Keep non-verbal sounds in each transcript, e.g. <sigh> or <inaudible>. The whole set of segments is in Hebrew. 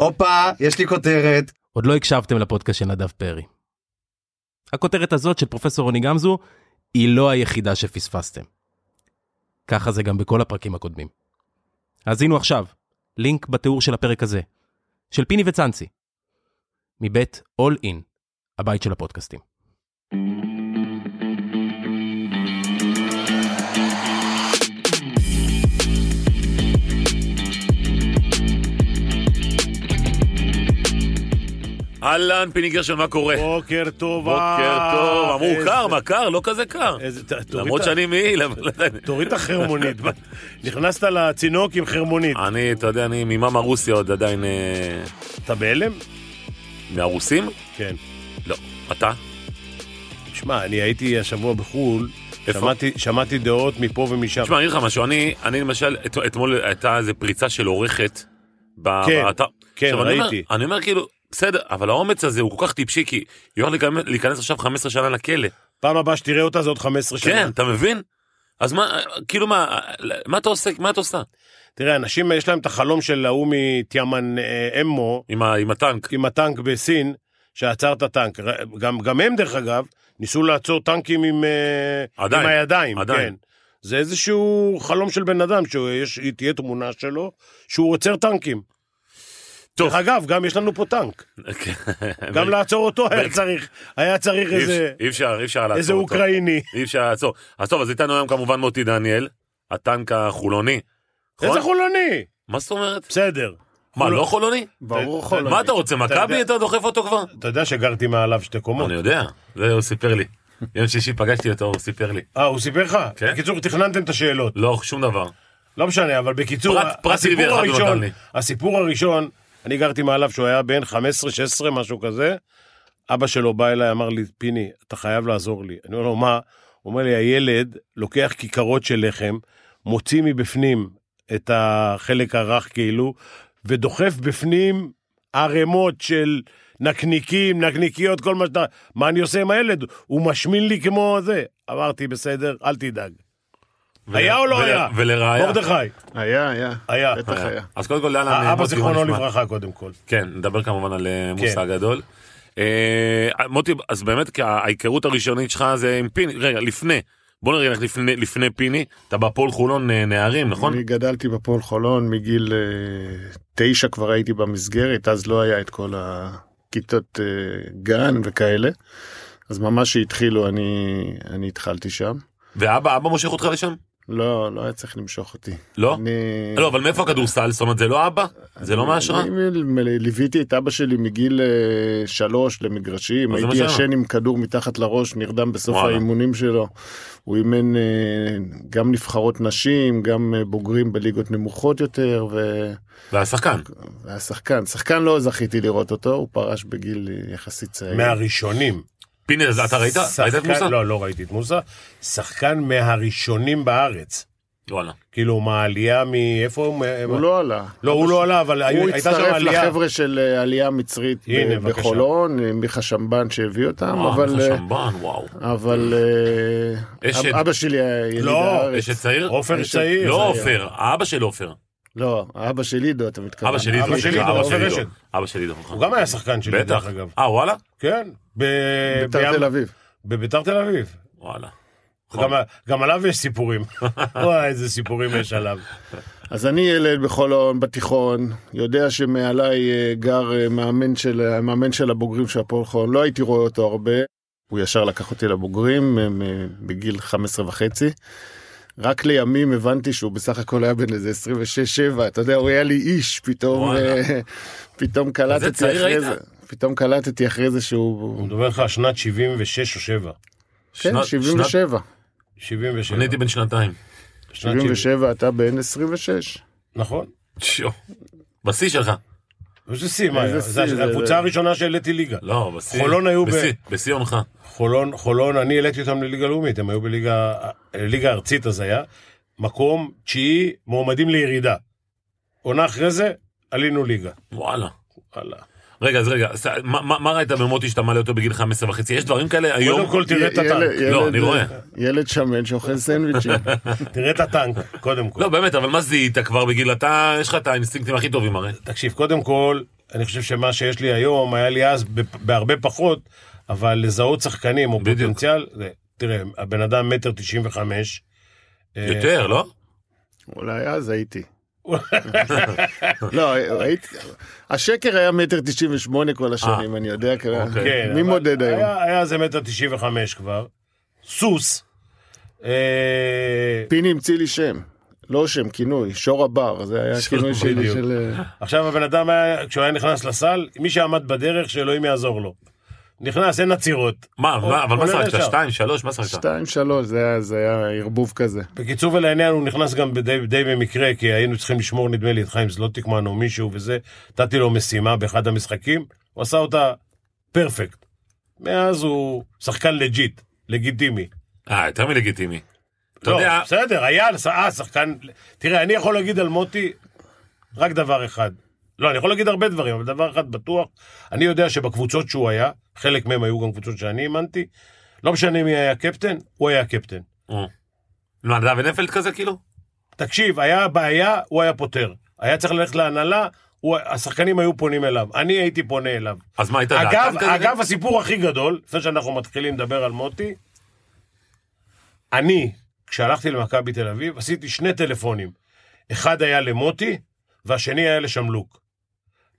הופה, יש לי כותרת. עוד לא הקשבתם לפודקאסט של נדב פרי. הכותרת הזאת של פרופסור רוני גמזו היא לא היחידה שפספסתם. ככה זה גם בכל הפרקים הקודמים. האזינו עכשיו, לינק בתיאור של הפרק הזה, של פיני וצאנצי, מבית All In, הבית של הפודקאסטים. אהלן, פיני גרשון, מה קורה? בוקר טוב. בוקר טוב. אמרו קר, מה קר? לא כזה קר. למרות שאני מעיל, אבל. תוריד את החרמונית. <laughs> נכנסת לצינוק עם חרמונית. אני, אתה יודע, אני ממאמה רוסיה עוד עדיין... אה, אתה בהלם? מהרוסים? כן. לא. אתה? שמע, אני הייתי השבוע בחו"ל? שמעתי- שמעתי דעות מפה ומשם. תשמע, אני אגיד לך משהו, אני, אני למשל, את- אתמול הייתה איזה פריצה של עורכת כן, באתר. כן, עכשיו, אני אומר- ראיתי. אני אומר כאילו, בסדר, אבל האומץ הזה הוא כל כך טיפשי, כי היא הולכת להיכנס- עכשיו 15 שנה לכלא. פעם הבאה שתראה אותה זה עוד 15 שנה. כן, אתה מבין? אז מה, כאילו מה, מה אתה עושה, מה אתה עושה? תראה, אנשים יש להם את החלום של ההוא מתיאמן אה, אמו, עם ה- עם הטנק. עם הטנק בסין, שעצר את הטנק. גם, גם הם, דרך אגב, ניסו לעצור טנקים עם, אה, עדיין, עם הידיים. עדיין. כן. זה איזשהו חלום של בן אדם, שתהיה תמונה שלו, שהוא עוצר טנקים. טוב. דרך אגב, גם יש לנו פה טנק. כן. גם לעצור אותו היה צריך, היה צריך איזה, אי אפשר, אי אפשר לעצור איזה אותו. אוקראיני. אי אפשר לעצור. אז טוב, אז איתנו היום כמובן מוטי דניאל, הטנק החולוני. נכון? איזה חולני. מה זאת אומרת? בסדר. מה, לא חולוני? ברור חולני. מה אתה רוצה, מכבי אתה דוחף אותו כבר? אתה יודע שגרתי מעליו שתי קומות. אני יודע, זה הוא סיפר לי. יום שישי פגשתי אותו, הוא סיפר לי. אה, הוא סיפר לך? כן. בקיצור, תכננתם את השאלות. לא, שום דבר. לא משנה, אבל בקיצור, פרט- פרט הסיפור הראשון. הסיפור הראשון, אני גרתי מעליו שהוא היה בן 15-16, משהו כזה. אבא שלו בא אליי, אמר לי, פיני, אתה חייב לעזור לי. אני אומר לו, מה? הוא אומר לי, הילד לוקח כיכרות של לחם, מוציא מבפנים את החלק הרך כאילו, ודוחף בפנים ערימות של נקניקים, נקניקיות, כל מה שאתה... מה אני עושה עם הילד? הוא משמין לי כמו זה. אמרתי, בסדר, אל תדאג. היה או לא היה? ולראיה. מרדכי. היה, היה. היה. בטח היה. אז קודם כל, יאללה, אבא מוטי, מה זיכרונו? לברכה קודם כל. כן, נדבר כמובן על אה, כן. מוסא הגדול. אה, מוטי, אז באמת כי ההיכרות הראשונית שלך זה עם פיני, רגע, לפני, בוא נראה לך לפני, לפני פיני, אתה בהפועל חולון אה, נערים, נכון? אני גדלתי בפועל חולון מגיל אה, תשע כבר הייתי במסגרת אז לא היה את כל הכיתות אה, גן וכאלה. אז ממש שהתחילו אני אני התחלתי שם. ואבא, אבא מושך אותך לשם? לא לא היה צריך למשוך אותי. לא? אני, לא, אבל מאיפה הכדורסל? זאת אומרת, זה לא אבא? זה לא מההשראה? אני ליוויתי את אבא שלי מגיל אה, שלוש למגרשים הייתי. ישן עם כדור מתחת לראש נרדם בסוף וואלה. האימונים שלו. הוא אימן אה, גם נבחרות נשים גם אה, בוגרים בליגות נמוכות יותר. ו... והיה שחקן. היה שחקן, שחקן לא זכיתי לראות אותו, הוא פרש בגיל יחסית צעיר. מהראשונים. פיני, אז אתה ראית? ראית את מוסא? לא, לא ראיתי את מוסא. שחקן מהראשונים בארץ. וואלה. כאילו, מהעלייה מאיפה הוא? הוא לא עלה. לא, הוא לא עלה, אבל הוא הייתה שם הצטרף עלייה. לחבר'ה של אה, עלייה מצרית. בחולון, אה, מיכה שמבן שהביא אותם, וואו, אבל... מיכה אה, שמבן, וואו. אבל אה, אשת. אבא שלי היה יליד לא, הארץ. יש את צעיר? עופר צעיר. לא. עופר, האבא של עופר. לא, אבא של עידו, אתה מתכוון. אבא של עידו. אבא של סליחה, עידו, אבא של עידו. רשת. אבא של עידו. נכון. הוא גם היה שחקן שלי. דרך אגב. אה, וואלה? כן. ב- בית"ר בים- תל אביב. בביתר תל אביב. וואלה. גם- גם עליו יש סיפורים. <laughs> וואי, איזה סיפורים יש עליו. אז אני ילד בחולון, בתיכון, יודע שמעליי אה, גר אה, מאמן של, המאמן של הבוגרים של הפועל חולון, לא הייתי רואה אותו הרבה. הוא ישר לקח אותי לבוגרים אה, בגיל 15 וחצי. רק לימים הבנתי שהוא בסך הכל היה בן איזה 26-7, אתה יודע, הוא היה לי איש, פתאום. אה, פתאום קלטתי אחרי? זה, פתאום קלטתי אחרי זה הוא שהוא, מדבר לך על שנת 76 או 7. כן, שנת- 77, 77. אני הייתי בן שנתיים. שנת 70. 77, אתה בן 26. נכון. בשיא שלך. איזה שיא, מה איזה היה? שיא, זה הקבוצה הראשונה שהעליתי ליגה. לא, בשיא. חולון היו ב- בשיא, בשיא עונך. חולון, חולון, אני העליתי אותם לליגה לאומית, הם היו בליגה ליגה ארצית אז היה, מקום תשיעי, מועמדים לירידה. עונה אחרי זה, עלינו ליגה. וואלה. וואלה. רגע, אז רגע, ס- מה- ראית במוטי שאתה מעלה אותו בגיל 15 וחצי? יש דברים כאלה היום? קודם כל תראה את ילד- הטנק, לא, אני רואה. ילד שמן שאוכל סנדוויצ'ים. <laughs> תראה את הטנק, קודם כל. לא, באמת, אבל מה זיהית כבר בגיל, אתה, יש לך את האינסטינקטים הכי טובים הרי. תקשיב, קודם כל, אני חושב שמה שיש לי היום, היה לי אז בהרבה פחות, אבל לזהות שחקנים או בדיוק. פוטנציאל, זה, תראה, הבן אדם מטר תשעים וחמש. אה, יותר, לא? אולי אז הייתי. לא, השקר היה מטר תשעים ושמונה כל השנים, אני יודע, כמה- אוקיי. מי מודד היום? היה, זה מטר תשעים וחמש כבר. סוס. אה, פיני המציא לי שם, לא שם, כינוי, שור הבר, זה היה שור הכינוי שלי. של... אה, עכשיו הבן אדם היה, כשהוא היה נכנס לסל, מי שעמד בדרך, שאלוהים יעזור לו. נכנס, אין עצירות. מה, או- מה, אבל מה שחקת? לשער. שתיים, שלוש, מה שחקת? שתיים, שלוש, זה היה- זה היה ערבוב כזה. בקיצור ולעניין, הוא נכנס גם די, די במקרה, כי היינו צריכים לשמור, נדמה לי, את חיים זלוטיקמן או מישהו וזה. נתתי לו משימה באחד המשחקים, הוא עשה אותה perfect. מאז הוא שחקן legit, לגיטימי. אה, יותר מלגיטימי. אתה לא, יודע, בסדר, היה, אה, שחקן... תראה, אני יכול להגיד על מוטי רק דבר אחד. לא, אני יכול להגיד הרבה דברים, אבל דבר אחד בטוח, אני יודע שבקבוצות שהוא היה, חלק מהם היו גם קבוצות שאני אימנתי, לא משנה מי היה קפטן, הוא היה קפטן. מה, נדב ונפלד כזה כאילו? תקשיב, היה בעיה, הוא היה פותר. היה צריך ללכת להנהלה, הוא, השחקנים היו פונים אליו. אני הייתי פונה אליו. אז מה, היית אגב, דעתן כזה? אגב, הסיפור הכי גדול, לפני שאנחנו מתחילים לדבר על מוטי, אני, כשהלכתי למכבי תל אביב, עשיתי שני טלפונים. אחד היה למוטי, והשני היה לשמלוק.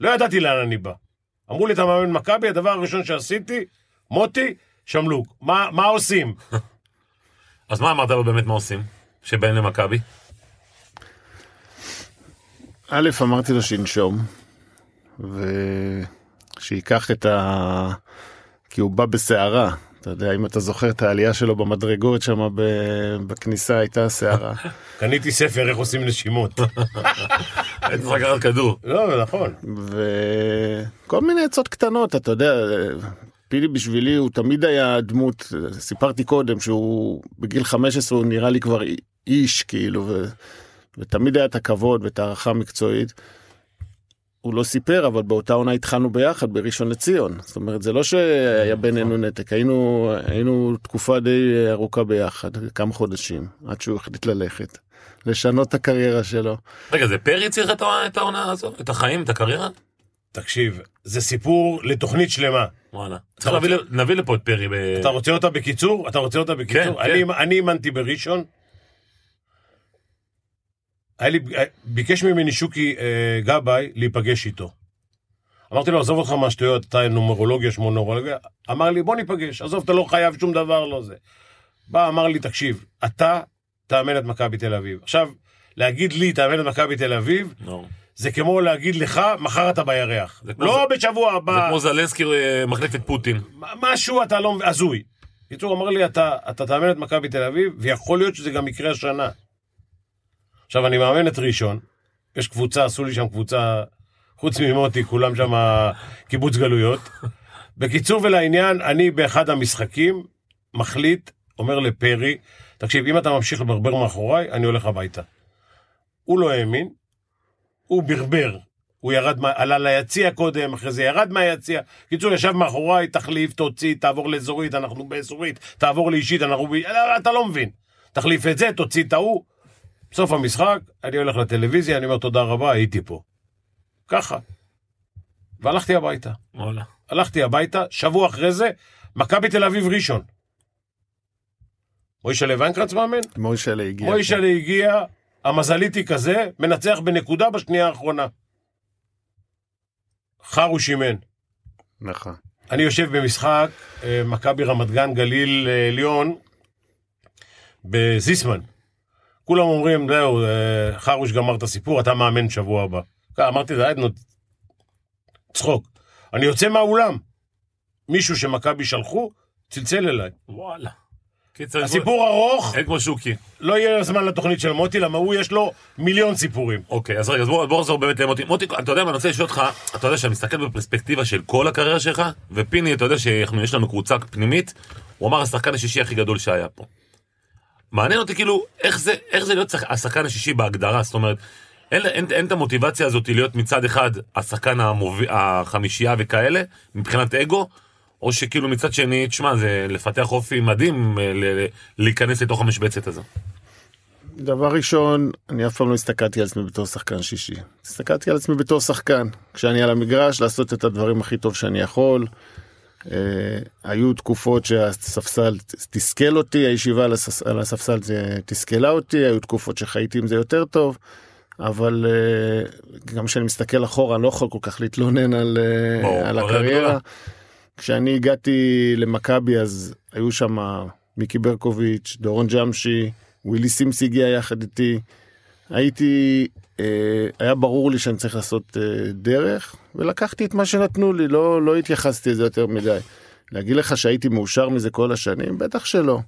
לא ידעתי לאן אני בא. אמרו לי, אתה מאמן מכבי, הדבר הראשון שעשיתי, מוטי, שמלוק. מה, מה עושים? <laughs> אז מה אמרת לו באמת מה עושים? שבאים למכבי? א', אמרתי לו שינשום, ושייקח את ה... כי הוא בא בסערה. אתה יודע, אם אתה זוכר את העלייה שלו במדרגות שם בכניסה הייתה סערה. <laughs> קניתי ספר איך עושים נשימות. <laughs> היית צריך לקחת כדור. לא, נכון. וכל מיני עצות קטנות, אתה יודע, פילי בשבילי הוא תמיד היה דמות, סיפרתי קודם שהוא בגיל 15 הוא נראה לי כבר איש כאילו, ו... ותמיד היה את הכבוד ואת הערכה המקצועית. הוא לא סיפר, אבל באותה עונה התחלנו ביחד בראשון לציון. זאת אומרת, זה לא שהיה בינינו נתק, היינו, היינו תקופה די ארוכה ביחד, כמה חודשים, עד שהוא החליט ללכת, לשנות את הקריירה שלו. רגע, זה פרי צריך את העונה הזו? את החיים, את הקריירה? תקשיב, זה סיפור לתוכנית שלמה. וואלה. צריך להביא לפה את פרי. ב- אתה רוצה אותה בקיצור? אתה רוצה אותה בקיצור? כן, אני, אני אימנתי בראשון. היה לי, ביקש ממני שוקי אה, גבאי להיפגש איתו. אמרתי לו, עזוב אותך מהשטויות, אתה נומרולוגיה, שמו נומרולוגיה. אמר לי, בוא ניפגש, עזוב, אתה לא חייב שום דבר, לא זה. בא, אמר לי, תקשיב, אתה תאמן את מכבי תל אביב. עכשיו, להגיד לי, תאמן את מכבי תל אביב, לא. זה כמו להגיד לך, מחר אתה בירח. זה לא זה- בשבוע זה הבא. כמו זלנסקי אה, מחליף את פוטין. משהו אתה לא... הזוי. בקיצור, אמר לי, אתה, אתה תאמן את מכבי תל אביב, ויכול להיות שזה גם יקרה השנה. עכשיו, אני מאמן את ראשון, יש קבוצה, עשו לי שם קבוצה, חוץ ממוטי, כולם שם קיבוץ גלויות. בקיצור ולעניין, אני באחד המשחקים מחליט, אומר לפרי, תקשיב, אם אתה ממשיך לברבר מאחוריי, אני הולך הביתה. הוא לא האמין, הוא ברבר. הוא ירד, עלה ליציע קודם, אחרי זה ירד מהיציע. קיצור, ישב מאחוריי, תחליף, תוציא, תעבור לאזורית, אנחנו באזורית, תעבור לאישית, אנחנו אתה לא מבין. תחליף את זה, תוציא את ההוא. בסוף המשחק, אני הולך לטלוויזיה, אני אומר תודה רבה, הייתי פה. ככה. והלכתי הביתה. וואלה. הלכתי הביתה, שבוע אחרי זה, מכבי תל אביב ראשון. מוישלה ויינקרנץ מאמן? מוישלה הגיע. מוישלה הגיע, המזליטי כזה, מנצח בנקודה בשנייה האחרונה. חרוש אימן. נכון. אני יושב במשחק, אה, מכבי רמת גן גליל אה, עליון, בזיסמן. כולם אומרים, זהו, אה, חרוש גמר את הסיפור, אתה מאמן שבוע הבא. אמרתי, נו, צחוק. אני יוצא מהאולם. מישהו שמכבי שלחו, צלצל אליי. וואלה. הסיפור ארוך, אין כמו שוקי. לא יהיה זמן לתוכנית של מוטי, למה הוא יש לו מיליון סיפורים. אוקיי, אז רגע, אז בוא נחזור באמת למוטי. מוטי, אתה יודע מה, אני רוצה לשאול אותך, אתה יודע שאני מסתכל בפרספקטיבה של כל הקריירה שלך, ופיני, אתה יודע שיש לנו קבוצה פנימית, הוא אמר השחקן השישי הכי גדול שהיה פה. מעניין אותי כאילו, איך זה, איך זה להיות שח- השחקן השישי בהגדרה, זאת אומרת, אין, אין, אין את המוטיבציה הזאת להיות מצד אחד השחקן המוביל, החמישייה וכאלה, מבחינת אגו, או שכאילו מצד שני, תשמע, זה לפתח אופי מדהים אה, ל- להיכנס לתוך המשבצת הזו. דבר ראשון, אני אף פעם לא הסתכלתי על עצמי בתור שחקן שישי. הסתכלתי על עצמי בתור שחקן. כשאני על המגרש, לעשות את הדברים הכי טוב שאני יכול. אה, היו תקופות שהספסל תסכל אותי, הישיבה על, הספס, על הספסל זה תסכלה אותי, היו תקופות שחייתי עם זה יותר טוב, אבל אה, גם כשאני מסתכל אחורה, אני לא יכול כל כך להתלונן על, אה, ברור, על הקריירה. כשאני הגעתי למכבי אז היו שם מיקי ברקוביץ', דורון ג'אמשי, ווילי סימס הגיע יחד איתי. הייתי, היה ברור לי שאני צריך לעשות אה, דרך, ולקחתי את מה שנתנו לי, לא, לא התייחסתי לזה יותר מדי. להגיד לך שהייתי מאושר מזה כל השנים? בטח שלא.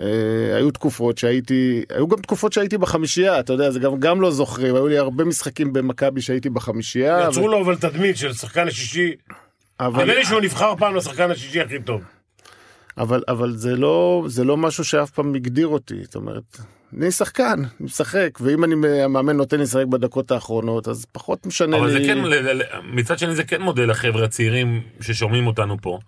אה, היו תקופות שהייתי, היו גם תקופות שהייתי בחמישייה, אתה יודע, זה גם, גם לא זוכרים, היו לי הרבה משחקים במכבי שהייתי בחמישייה. יצרו לו אבל תדמית של שחקן השישי. אבל, נדמה לי שהוא נבחר פעם לשחקן השישי הכי טוב. אבל, אבל זה לא, זה לא משהו שאף פעם הגדיר אותי, זאת אומרת, אני שחקן, אני משחק, ואם אני, המאמן נותן לי לשחק בדקות האחרונות, אז פחות משנה אבל לי. זה כן, מצד שני זה כן מודל לחבר'ה הצעירים ששומעים אותנו פה.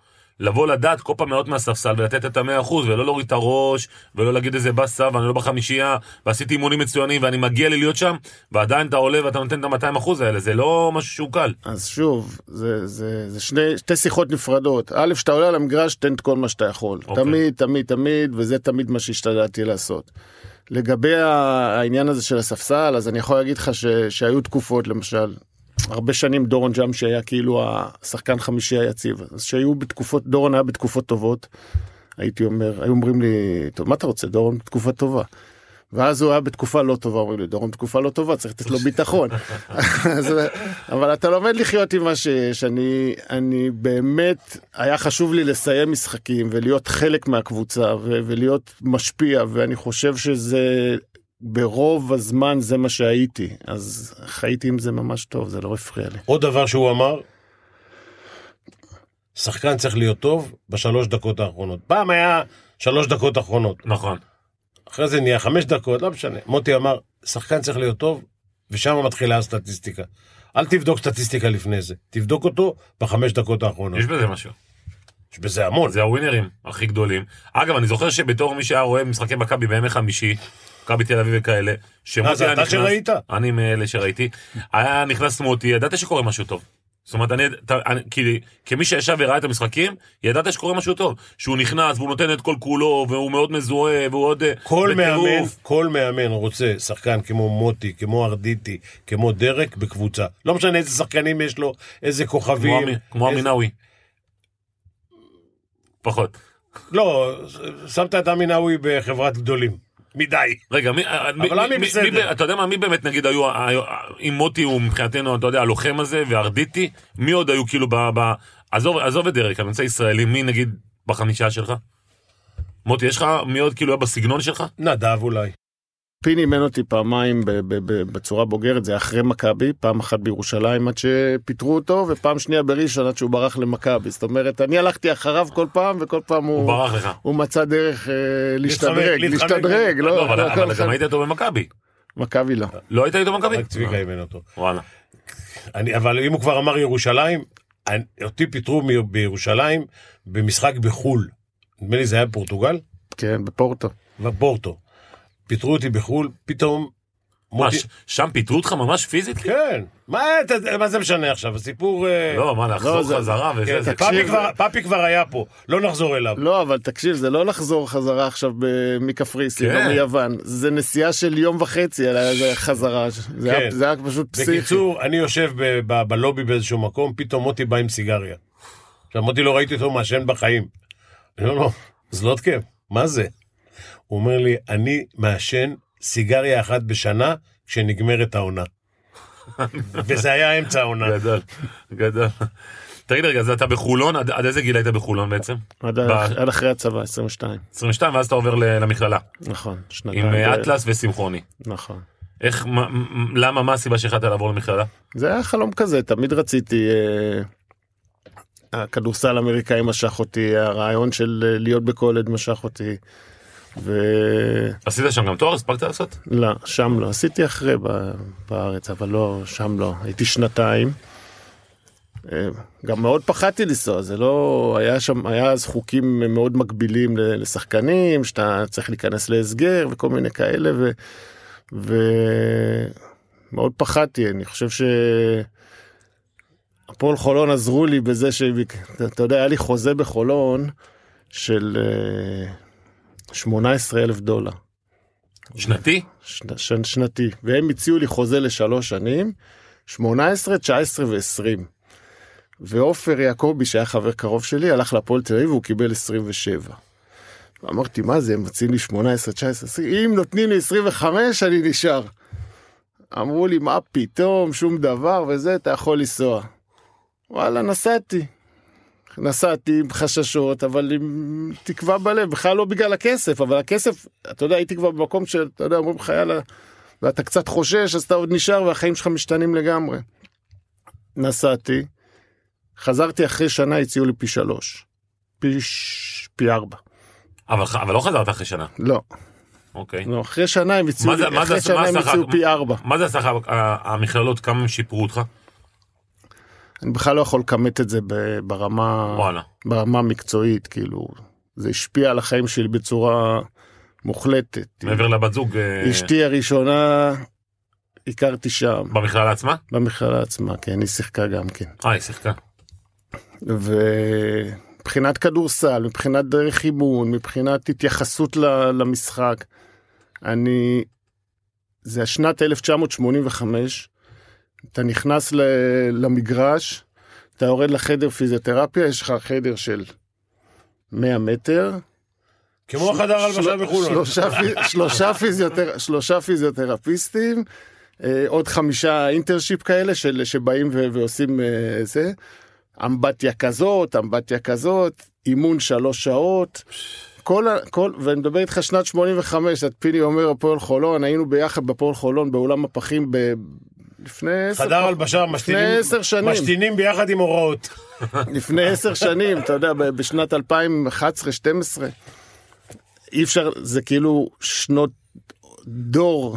לבוא לדעת כל פעם מאות מהספסל ולתת את המאה אחוז ולא להוריד את הראש ולא להגיד איזה באסה ואני לא בחמישייה ועשיתי אימונים מצוינים ואני מגיע לי להיות שם ועדיין אתה עולה ואתה נותן את המאתיים אחוז האלה זה לא משהו שהוא קל. אז שוב, זה, זה, זה שני, שתי שיחות נפרדות. א', שאתה עולה על המגרש, תן את כל מה שאתה יכול. אוקיי. תמיד, תמיד, תמיד, וזה תמיד מה שהשתדלתי לעשות. לגבי העניין הזה של הספסל, אז אני יכול להגיד לך ש, שהיו תקופות, למשל, הרבה שנים דורון ג'אם שהיה כאילו השחקן חמישי היציב. אז שהיו בתקופות, דורון היה בתקופות טובות, הייתי אומר, היו אומרים לי, טוב, מה אתה רוצה, דורון בתקופה טובה. ואז הוא היה בתקופה לא טובה, אומרים לי, דורון בתקופה לא טובה, צריך לתת לו <laughs> ביטחון. <laughs> אז, אבל אתה לומד לחיות עם מה שיש, אני, אני באמת, היה חשוב לי לסיים משחקים ולהיות חלק מהקבוצה ו- ולהיות משפיע, ואני חושב שזה, ברוב הזמן זה מה שהייתי, אז חייתי עם זה ממש טוב, זה לא הפריע לי. עוד דבר שהוא אמר, שחקן צריך להיות טוב בשלוש דקות האחרונות. פעם היה שלוש דקות אחרונות, נכון. אחרי זה נהיה חמש דקות, לא משנה. מוטי אמר, שחקן צריך להיות טוב, ושם מתחילה הסטטיסטיקה. אל תבדוק סטטיסטיקה לפני זה, תבדוק אותו בחמש דקות האחרונות. יש בזה משהו. יש בזה המון. זה הווינרים הכי גדולים. אגב אני זוכר שבתור מי שהיה רואה משחקי מכבי בימי חמישי. מכבי תל אביב וכאלה. שמוטי אה, זה היה אתה נכנס- שראית? אני מאלה שראיתי. היה נכנס מוטי ידעת שקורה משהו טוב. זאת אומרת, אני, אתה- אני, כי, כמי שישב וראה את המשחקים, ידעת שקורה משהו טוב. שהוא נכנס והוא נותן את כל כולו, והוא מאוד מזוהה, והוא עוד... אה, כל מאמן. כל מאמן רוצה שחקן כמו מוטי, כמו ארדיטי, כמו דרק בקבוצה. לא משנה איזה שחקנים יש לו, איזה כוכבים. כמו איזה- אמינאווי. פחות. לא, שמת את אמינאווי בחברת גדולים. מדי. רגע, מי, אה, מי, עמי מי, מי, בסדר. מי, אתה יודע מה, מי באמת נגיד היו, אם מוטי הוא מבחינתנו, אתה יודע, הלוחם הזה, וארדיטי, מי עוד היו כאילו ב... ב עזוב, עזוב את דרק, אני רוצה ישראלי, מי נגיד בחמישה שלך? מוטי, יש לך מי עוד כאילו היה בסגנון שלך? נדב אולי. פיני אימן אותי פעמיים ב- ב- ב- בצורה בוגרת, זה אחרי מכבי, פעם אחת בירושלים עד שפיטרו אותו, ופעם שנייה בראשון עד שהוא ברח למכבי. זאת אומרת, אני הלכתי אחריו כל פעם, וכל פעם הוא הוא, ברח לך. הוא מצא דרך אה, להשתדרג, להתחמק. להשתדרג, לא, לא, אבל לא אבל גם היית איתו במכבי. מכבי לא. לא היית איתו במכבי? רק צביקה אימן אותו. וואלה. אני, אבל אם הוא כבר אמר ירושלים, אני, אותי פיטרו בירושלים במשחק בחו"ל. נדמה לי זה היה בפורטוגל? כן, בפורטו. בפורטו. פיטרו אותי בחו"ל, פתאום... מה. ש- שם פיטרו אותך ממש פיזית? כן, מה, אתה- מה זה משנה עכשיו? הסיפור... אה, לא, מה, לחזור זה- חזרה וזה, כן, זה פאפי, תקשיב. כבר, פאפי כבר היה פה, לא נחזור אליו. לא, אבל תקשיב, זה לא לחזור חזרה עכשיו ב- מקפריסין כן. או מיוון, זה נסיעה של יום וחצי זה חזרה, זה היה- כן. זה היה פשוט פסיכי. בקיצור, אני יושב ב- ב- בלובי באיזשהו מקום, פתאום מוטי בא עם סיגריה. עכשיו, מוטי לא ראיתי אותו מעשן בחיים. אני אומר לו, זלוטקה, מה זה? הוא אומר לי, אני מעשן סיגריה אחת בשנה כשנגמרת העונה. <laughs> וזה היה אמצע העונה. גדול, גדול. תגיד רגע, אז אתה בחולון, עד עד איזה גיל היית בחולון בעצם? עד ב- עד אחרי הצבא, 22. 22 ואז אתה עובר למכללה. נכון, שנתיים. עם ב- אטלס ושמחוני. נכון. איך, מה- למה, מה הסיבה שהחלטת לעבור למכללה? זה היה חלום כזה, תמיד רציתי... אה, הכדורסל האמריקאי משך אותי, הרעיון של אה, להיות בקולד משך אותי. ולא, עשית שם גם תואר? הספקת לעשות? שם לא. עשיתי אחרי בארץ, אבל לא, שם לא. הייתי שנתיים. אה, גם מאוד פחדתי לנסוע, זה לא, היה שם, היה אז חוקים מאוד מגבילים לשחקנים, שאתה צריך להיכנס להסגר וכל מיני כאלה, ו... ומאוד פחדתי, אני חושב ש... הפועל חולון עזרו לי בזה שאתה יודע, היה לי חוזה בחולון של אה, 18 אלף דולר. שנתי? שנה- שנ, שנתי, והם הציעו לי חוזה לשלוש שנים, 18, 19 ו-20. ועופר יעקבי, שהיה חבר קרוב שלי, הלך להפועל תל אביב והוא קיבל 27. אמרתי, מה זה, הם מציעים לי 18, 19, 20, אם נותנים לי 25, אני נשאר. אמרו לי, מה פתאום, שום דבר וזה, אתה יכול לנסוע. וואלה, נסעתי. נסעתי עם חששות, אבל עם תקווה בלב, בכלל לא בגלל הכסף, אבל הכסף, אתה יודע, הייתי כבר במקום שאתה יודע, אומרים לך, יאללה, ואתה קצת חושש, אז אתה עוד נשאר והחיים שלך משתנים לגמרי. נסעתי, חזרתי אחרי שנה, הציעו לי פי שלוש. פי, ש... פי ארבע. אבל אבל לא חזרת אחרי שנה. לא, אוקיי. לא, אחרי שנה הם הציעו אחרי שנה הם השכר? פי ארבע. מה זה עשה לך ה- המכללות, כמה הם שיפרו אותך? אני בכלל לא יכול לכמת את זה ברמה, וואלה. ברמה המקצועית, כאילו, זה השפיע על החיים שלי בצורה מוחלטת. מעבר לבת זוג אה, אשתי הראשונה הכרתי שם, במכללה עצמה? במכללה עצמה, כן, היא שיחקה גם כן. אה, היא שיחקה. ומבחינת כדורסל, מבחינת דרך אימון, מבחינת התייחסות למשחק, אני... זה השנת 1985, אתה נכנס ל- למגרש, אתה יורד לחדר פיזיותרפיה, יש לך חדר של 100 מטר, כמו החדר הלבשה בחולון. שלושה שלושה פיזיותר- שלושה פיזיותרפיסטים, אה, עוד חמישה אינטרשיפ כאלה של, שבאים ו- ועושים אה, זה, אמבטיה כזאת, אמבטיה כזאת, אימון שלוש שעות. כל, ה- כל, ואני מדבר איתך שנת 85, את פיני אומר הפועל חולון, היינו ביחד בפועל חולון באולם הפחים ב... לפני עשר, חדר הלבשה, משתינים, עשר שנים. משתינים ביחד עם הוראות. <laughs> לפני עשר שנים, אתה יודע, בשנת 2011-2012, אי אפשר, זה כאילו שנות דור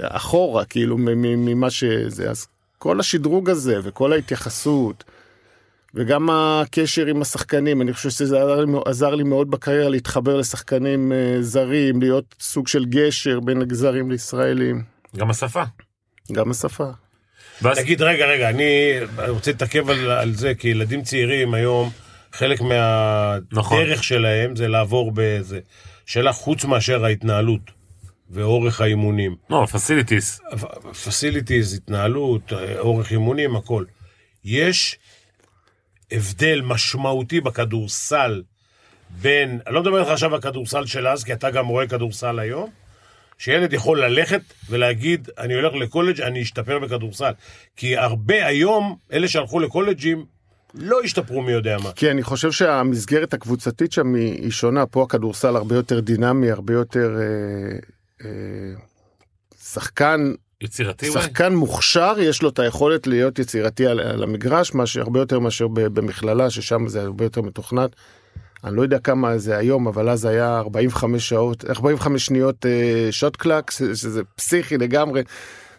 אחורה, כאילו, ממה שזה. אז כל השדרוג הזה וכל ההתייחסות, וגם הקשר עם השחקנים, אני חושב שזה עזר לי, עזר לי מאוד בקריירה להתחבר לשחקנים אה, זרים, להיות סוג של גשר בין הגזרים לישראלים, גם השפה. גם השפה. ואז תגיד, רגע, רגע, אני רוצה להתעכב על, על זה, כי ילדים צעירים היום, חלק נכון. מהדרך שלהם זה לעבור בזה. שאלה חוץ מאשר ההתנהלות ואורך האימונים. לא, פסיליטיס. פסיליטיז, התנהלות, אורך אימונים, הכל. יש הבדל משמעותי בכדורסל בין, אני לא מדבר איתך עכשיו על כדורסל של אז, כי אתה גם רואה כדורסל היום, שילד יכול ללכת ולהגיד, אני הולך לקולג', אני אשתפר בכדורסל. כי הרבה היום, אלה שהלכו לקולג'ים, לא השתפרו מי יודע מה. כי אני חושב שהמסגרת הקבוצתית שם היא שונה, פה הכדורסל הרבה יותר דינמי, הרבה יותר אה, אה, שחקן, יצירתי אולי? שחקן מוכשר, יש לו את היכולת להיות יצירתי על, על המגרש, מה שהרבה יותר מאשר במכללה, ששם זה הרבה יותר מתוכנת. אני לא יודע כמה זה היום, אבל אז היה 45 שעות, 45 שניות אה, שוט קלאק, שזה פסיכי לגמרי.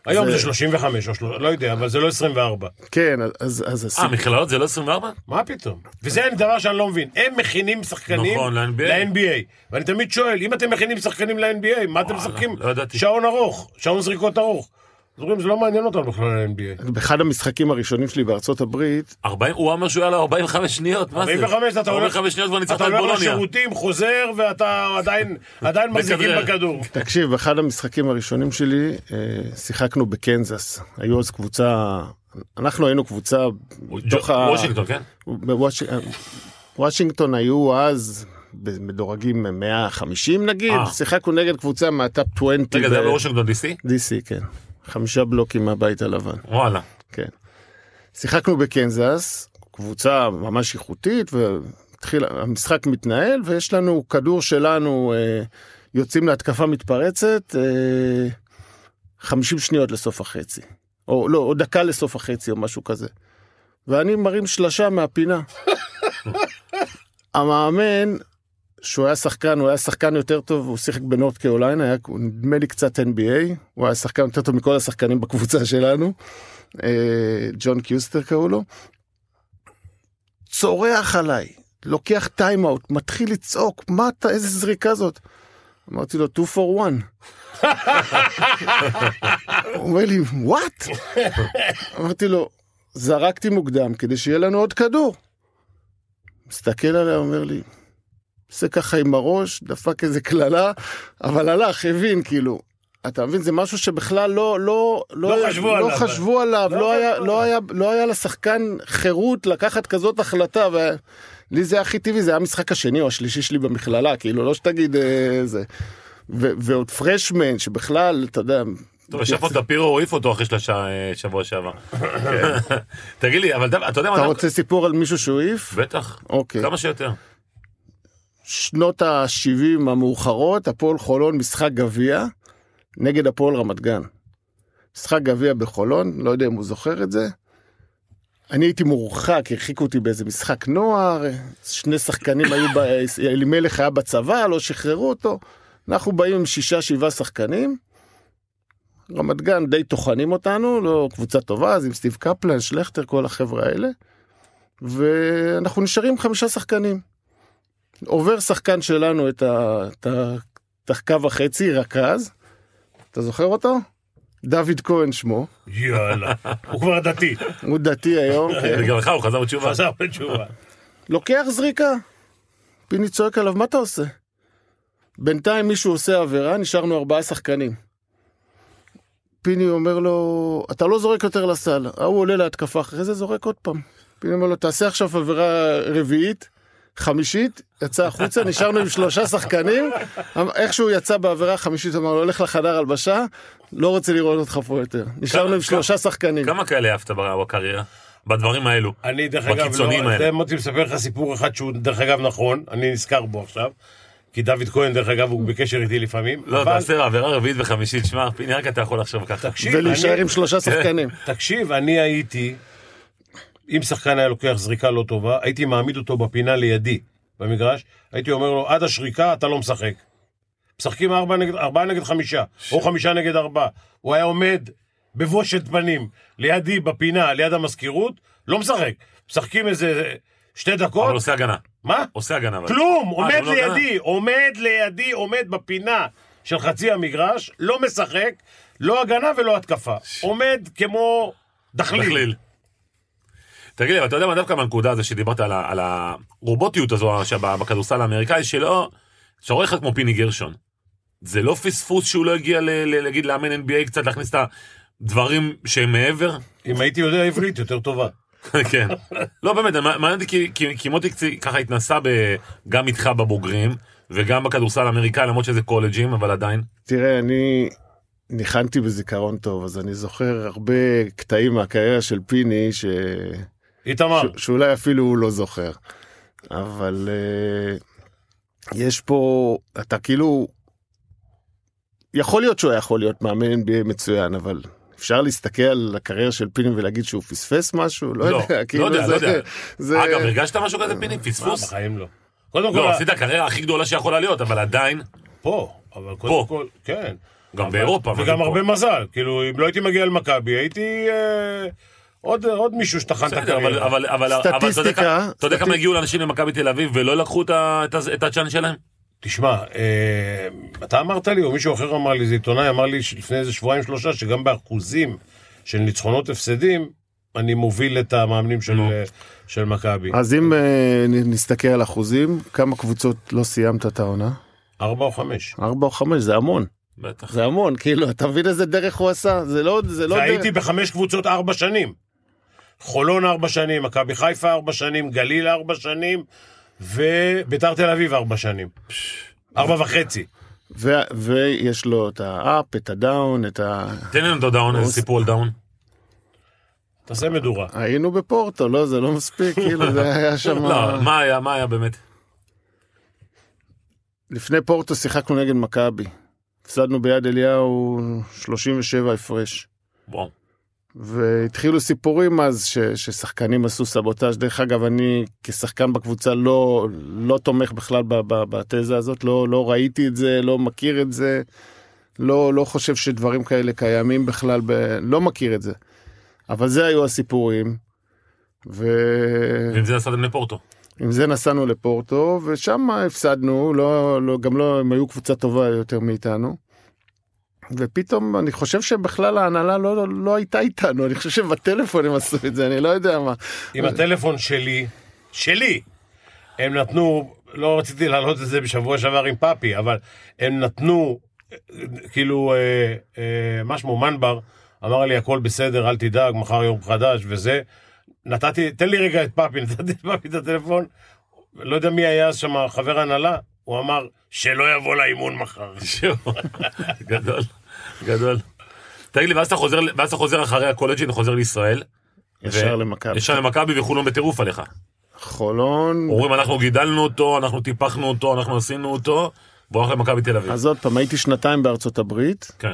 היום זה- זה 35 או שלוש, לא יודע, אבל זה לא 24. כן, אז... אז, אז אה, מכללות זה לא 24? מה פתאום? וזה דבר שאני לא מבין. הם מכינים שחקנים נכון, ל-NBA. ואני תמיד שואל, אם אתם מכינים שחקנים ל-NBA, מה אתם משחקים? לא ידעתי. שעון ארוך, שעון זריקות ארוך. אז אומרים, זה לא מעניין אותנו בכלל ל-NBA. באחד המשחקים הראשונים שלי בארצות הברית, 40, הוא אמר שהוא היה לו 45 שניות, מה זה? 45 אתה הולך, 45 שניות כבר ניצחת אתה את הולך בולוניה. לשירותים, חוזר, ואתה עדיין, <laughs> עדיין מחזיקים. בכדור. תקשיב, באחד המשחקים הראשונים שלי אה, שיחקנו בקנזס. היו אז קבוצה, אנחנו היינו קבוצה בתוך ה... וושינגטון, כן? בווש- וושינגטון היו אז מדורגים 150 נגיד, אה. שיחקנו נגד קבוצה מהטאפ 20. רגע, זה היה בוושינגטון DC? DC, כן. חמישה בלוקים מהבית הלבן, וואלה. כן. שיחקנו בקנזס, קבוצה ממש איכותית, והתחיל, המשחק מתנהל, ויש לנו כדור שלנו, אה, יוצאים להתקפה מתפרצת, אה, 50 שניות לסוף החצי. או לא, או דקה לסוף החצי או משהו כזה. ואני מרים שלשה מהפינה. <laughs> המאמן, שהוא היה שחקן, הוא היה שחקן יותר טוב, הוא שיחק בנורת' קרוליינה, היה נדמה לי קצת NBA, הוא היה שחקן יותר טוב מכל השחקנים בקבוצה <laughs> שלנו, אה, ג'ון קיוסטר קראו לו. צורח עליי, לוקח טיימאוט, מתחיל לצעוק, מה אתה, איזה זריקה זאת? אמרתי לו, 2 for 1. הוא אומר לי, וואט? אמרתי לו, זרקתי מוקדם כדי שיהיה לנו עוד כדור. מסתכל עליה, אומר לי, עושה ככה עם הראש, דפק איזה קללה, אבל הלך, הבין, כאילו. אתה מבין, זה משהו שבכלל לא, לא, לא חשבו לא עליו. חשבו עליו, לא לא, היה, לא, היה, לא היה לשחקן חירות לקחת כזאת החלטה, ולי זה היה הכי טבעי, זה היה המשחק השני או השלישי שלי במכללה, כאילו, לא שתגיד אה, זה. ו- ועוד פרשמן, שבכלל, אתה יודע, טוב, ישב פה טפירו, הוא העיף אותו אחרי שלושה אה, שבוע שעבר. כן. <laughs> תגיד לי, אבל אתה יודע מה... אתה רוצה סיפור על מישהו שהוא העיף? בטח. אוקיי. כמה שיותר. שנות ה-70 המאוחרות, הפועל חולון משחק גביע נגד הפועל רמת גן. משחק גביע בחולון, לא יודע אם הוא זוכר את זה. אני הייתי מורחק, הרחיקו אותי באיזה משחק נוער, שני שחקנים היו, ב... <coughs> אלימלך היה בצבא, לא שחררו אותו. אנחנו באים עם שישה, שבעה שחקנים. רמת גן די טוחנים אותנו, לא קבוצה טובה, אז עם סטיב קפלן, שלכטר, כל החבר'ה האלה. ואנחנו נשארים חמישה שחקנים. עובר שחקן שלנו את, ה, את, ה, את הקו החצי, רכז, אתה זוכר אותו? דוד כהן שמו, יאללה, הוא כבר דתי, הוא דתי היום, <laughs> כן. בגללך הוא חזר בתשובה. חזר בתשובה. לוקח זריקה. פיני צועק עליו, מה אתה עושה? בינתיים מישהו עושה עבירה, נשארנו ארבעה שחקנים. פיני אומר לו, אתה לא זורק יותר לסל. ההוא עולה להתקפה, אחרי זה זורק עוד פעם. פיני אומר לו, תעשה עכשיו עבירה רביעית, חמישית, יצא החוצה, נשארנו עם שלושה שחקנים. איכשהו יצא בעבירה החמישית, אמר לו, הולך לחדר הלבשה, לא רוצה לראות אותך פה יותר. נשארנו עם שלושה שחקנים. כמה כאלה אהבת בקריירה? בדברים האלו. אני דרך אגב, בקיצוניים לא, האלה. זה מוטי מספר לך סיפור אחד שהוא דרך אגב נכון, אני נזכר בו עכשיו. כי דוד כהן דרך אגב הוא בקשר איתי לפעמים. לא, אבל- תעשה עבירה רביעית וחמישית, שמע, פיני רק אתה יכול לחשוב ככה. תקשיב, ולהישאר אני- עם שלושה שחקנים. תקשיב, אני הייתי, אם שחקן היה לוקח זריקה לא טובה, הייתי מעמיד אותו בפינה לידי, במגרש, הייתי אומר לו, עד השריקה אתה לא משחק. משחקים ארבע נגד, ארבעה נגד חמישה, או חמישה נגד ארבעה. הוא היה עומד בבושת פנים, לידי בפינה, ליד המזכירות, לא משחק. משחקים איזה שתי דקות, אבל עושה הגנה. מה? עושה הגנה. אבל. כלום, אה, עומד גם לא? לידי, עומד לידי, עומד בפינה של חצי המגרש, לא משחק, לא הגנה ולא התקפה. עומד כמו דחליל. דחליל. תגיד לי, אבל אתה יודע מה דווקא מהנקודה הזו שדיברת על, ה- על הרובוטיות הזו בכדורסל האמריקאי, שלא, שאתה רואה לך כמו פיני גרשון. זה לא פספוס שהוא לא הגיע ל- ל- להגיד לאמן NBA קצת להכניס את הדברים שהם מעבר? אם הייתי יודע עברית יותר טובה. <laughs> כן. לא באמת, מעניין אותי כי, כי, כי מוטי קצי ככה התנסה ב, גם איתך בבוגרים, וגם בכדורסל האמריקאי, למרות שזה קולג'ים, אבל עדיין. תראה, אני ניחנתי בזיכרון טוב, אז אני זוכר הרבה קטעים מהקריירה של פיני, ש... איתמר, ש... שאולי אפילו הוא לא זוכר. אבל uh, יש פה, אתה כאילו, יכול להיות שהוא היה יכול להיות מאמן NBA מצוין, אבל אפשר להסתכל על הקריירה של פיני ולהגיד שהוא פספס משהו? לא, לא, יודע, לא כאילו יודע, זה, לא יודע. זה... אגב, הרגשת משהו כזה פיני? מה, פספוס? בחיים לא. קודם כל, לא, עשית הקריירה הכי גדולה שיכולה להיות, אבל עדיין, פה, אבל קודם פה. כל, כן. גם אבל- באירופה. וגם. הרבה מזל, כאילו, אם לא הייתי מגיע למכבי, הייתי אה, עוד עוד מישהו שטחן את הקריירה. אבל, אבל, אבל אתה יודע סטטיסטיקה, אתה יודע כמה הגיעו לאנשים למכבי תל אביב ולא לקחו את את את הצ'אנס שלהם? תשמע, אה, אתה אמרת לי, או מישהו אחר אמר לי, זה עיתונאי אמר לי לפני איזה שבועיים שלושה, שגם באחוזים של ניצחונות הפסדים, אני מוביל את המאמנים של. אה, של מכבי. אז אם uh, נסתכל על אחוזים, כמה קבוצות לא סיימת את העונה? ארבע או חמש. ארבע או חמש, זה המון. בטח. זה המון, כאילו, אתה מבין איזה דרך הוא עשה? זה לא, זה לא דרך. והייתי בחמש קבוצות ארבע שנים. חולון ארבע שנים, מכבי חיפה ארבע שנים, גליל ארבע שנים, וביתר תל אביב ארבע שנים. ארבע וחצי. ו- ויש לו את ה up, את ה down, את ה... תן לנו את ה down, איזה סיפור על down. תעשה מדורה. היינו בפורטו, לא, זה לא מספיק, כאילו, זה היה <laughs> שם... לא, מה היה, מה היה באמת? לפני פורטו שיחקנו נגד מכבי. הפסדנו ביד אליהו 37 הפרש. וואו. והתחילו סיפורים אז ש, ששחקנים עשו סבוטאז'. דרך אגב, אני כשחקן בקבוצה לא, לא תומך בכלל ב- ב- בתזה הזאת, לא, לא ראיתי את זה, לא מכיר את זה, לא, לא חושב שדברים כאלה קיימים בכלל, ב, לא מכיר את זה. אבל זה היו הסיפורים. ו... ועם זה נסעתם לפורטו. עם זה נסענו לפורטו, ושם הפסדנו, לא, לא, גם לא, הם היו קבוצה טובה יותר מאיתנו. ופתאום אני חושב שבכלל ההנהלה לא, לא, לא הייתה איתנו, אני חושב שבטלפון הם עשו את זה, אני לא יודע מה. עם הטלפון שלי, שלי, הם נתנו, לא רציתי להעלות את זה בשבוע שעבר עם פאפי, אבל הם נתנו, כאילו, אה, אה, מה שמו, מנבר, אמר לי הכל בסדר, אל תדאג, מחר יום חדש וזה. נתתי, תן לי רגע את פאפי, <laughs> נתתי לפאפי את הטלפון, לא יודע מי היה שם, חבר הנהלה, הוא אמר, שלא יבוא לאימון מחר. <laughs> גדול, גדול. תגיד לי, ואז אתה חוזר, ואז אתה חוזר אחרי הקולג'ין, חוזר לישראל. ישר ו- למכבי. ישר למכבי וחולון בטירוף עליך. חולון, אומרים, אנחנו גידלנו אותו, אנחנו טיפחנו אותו, אנחנו עשינו אותו, והוא הולך למכבי תל אביב. אז עוד פעם, הייתי שנתיים בארצות הברית, כן.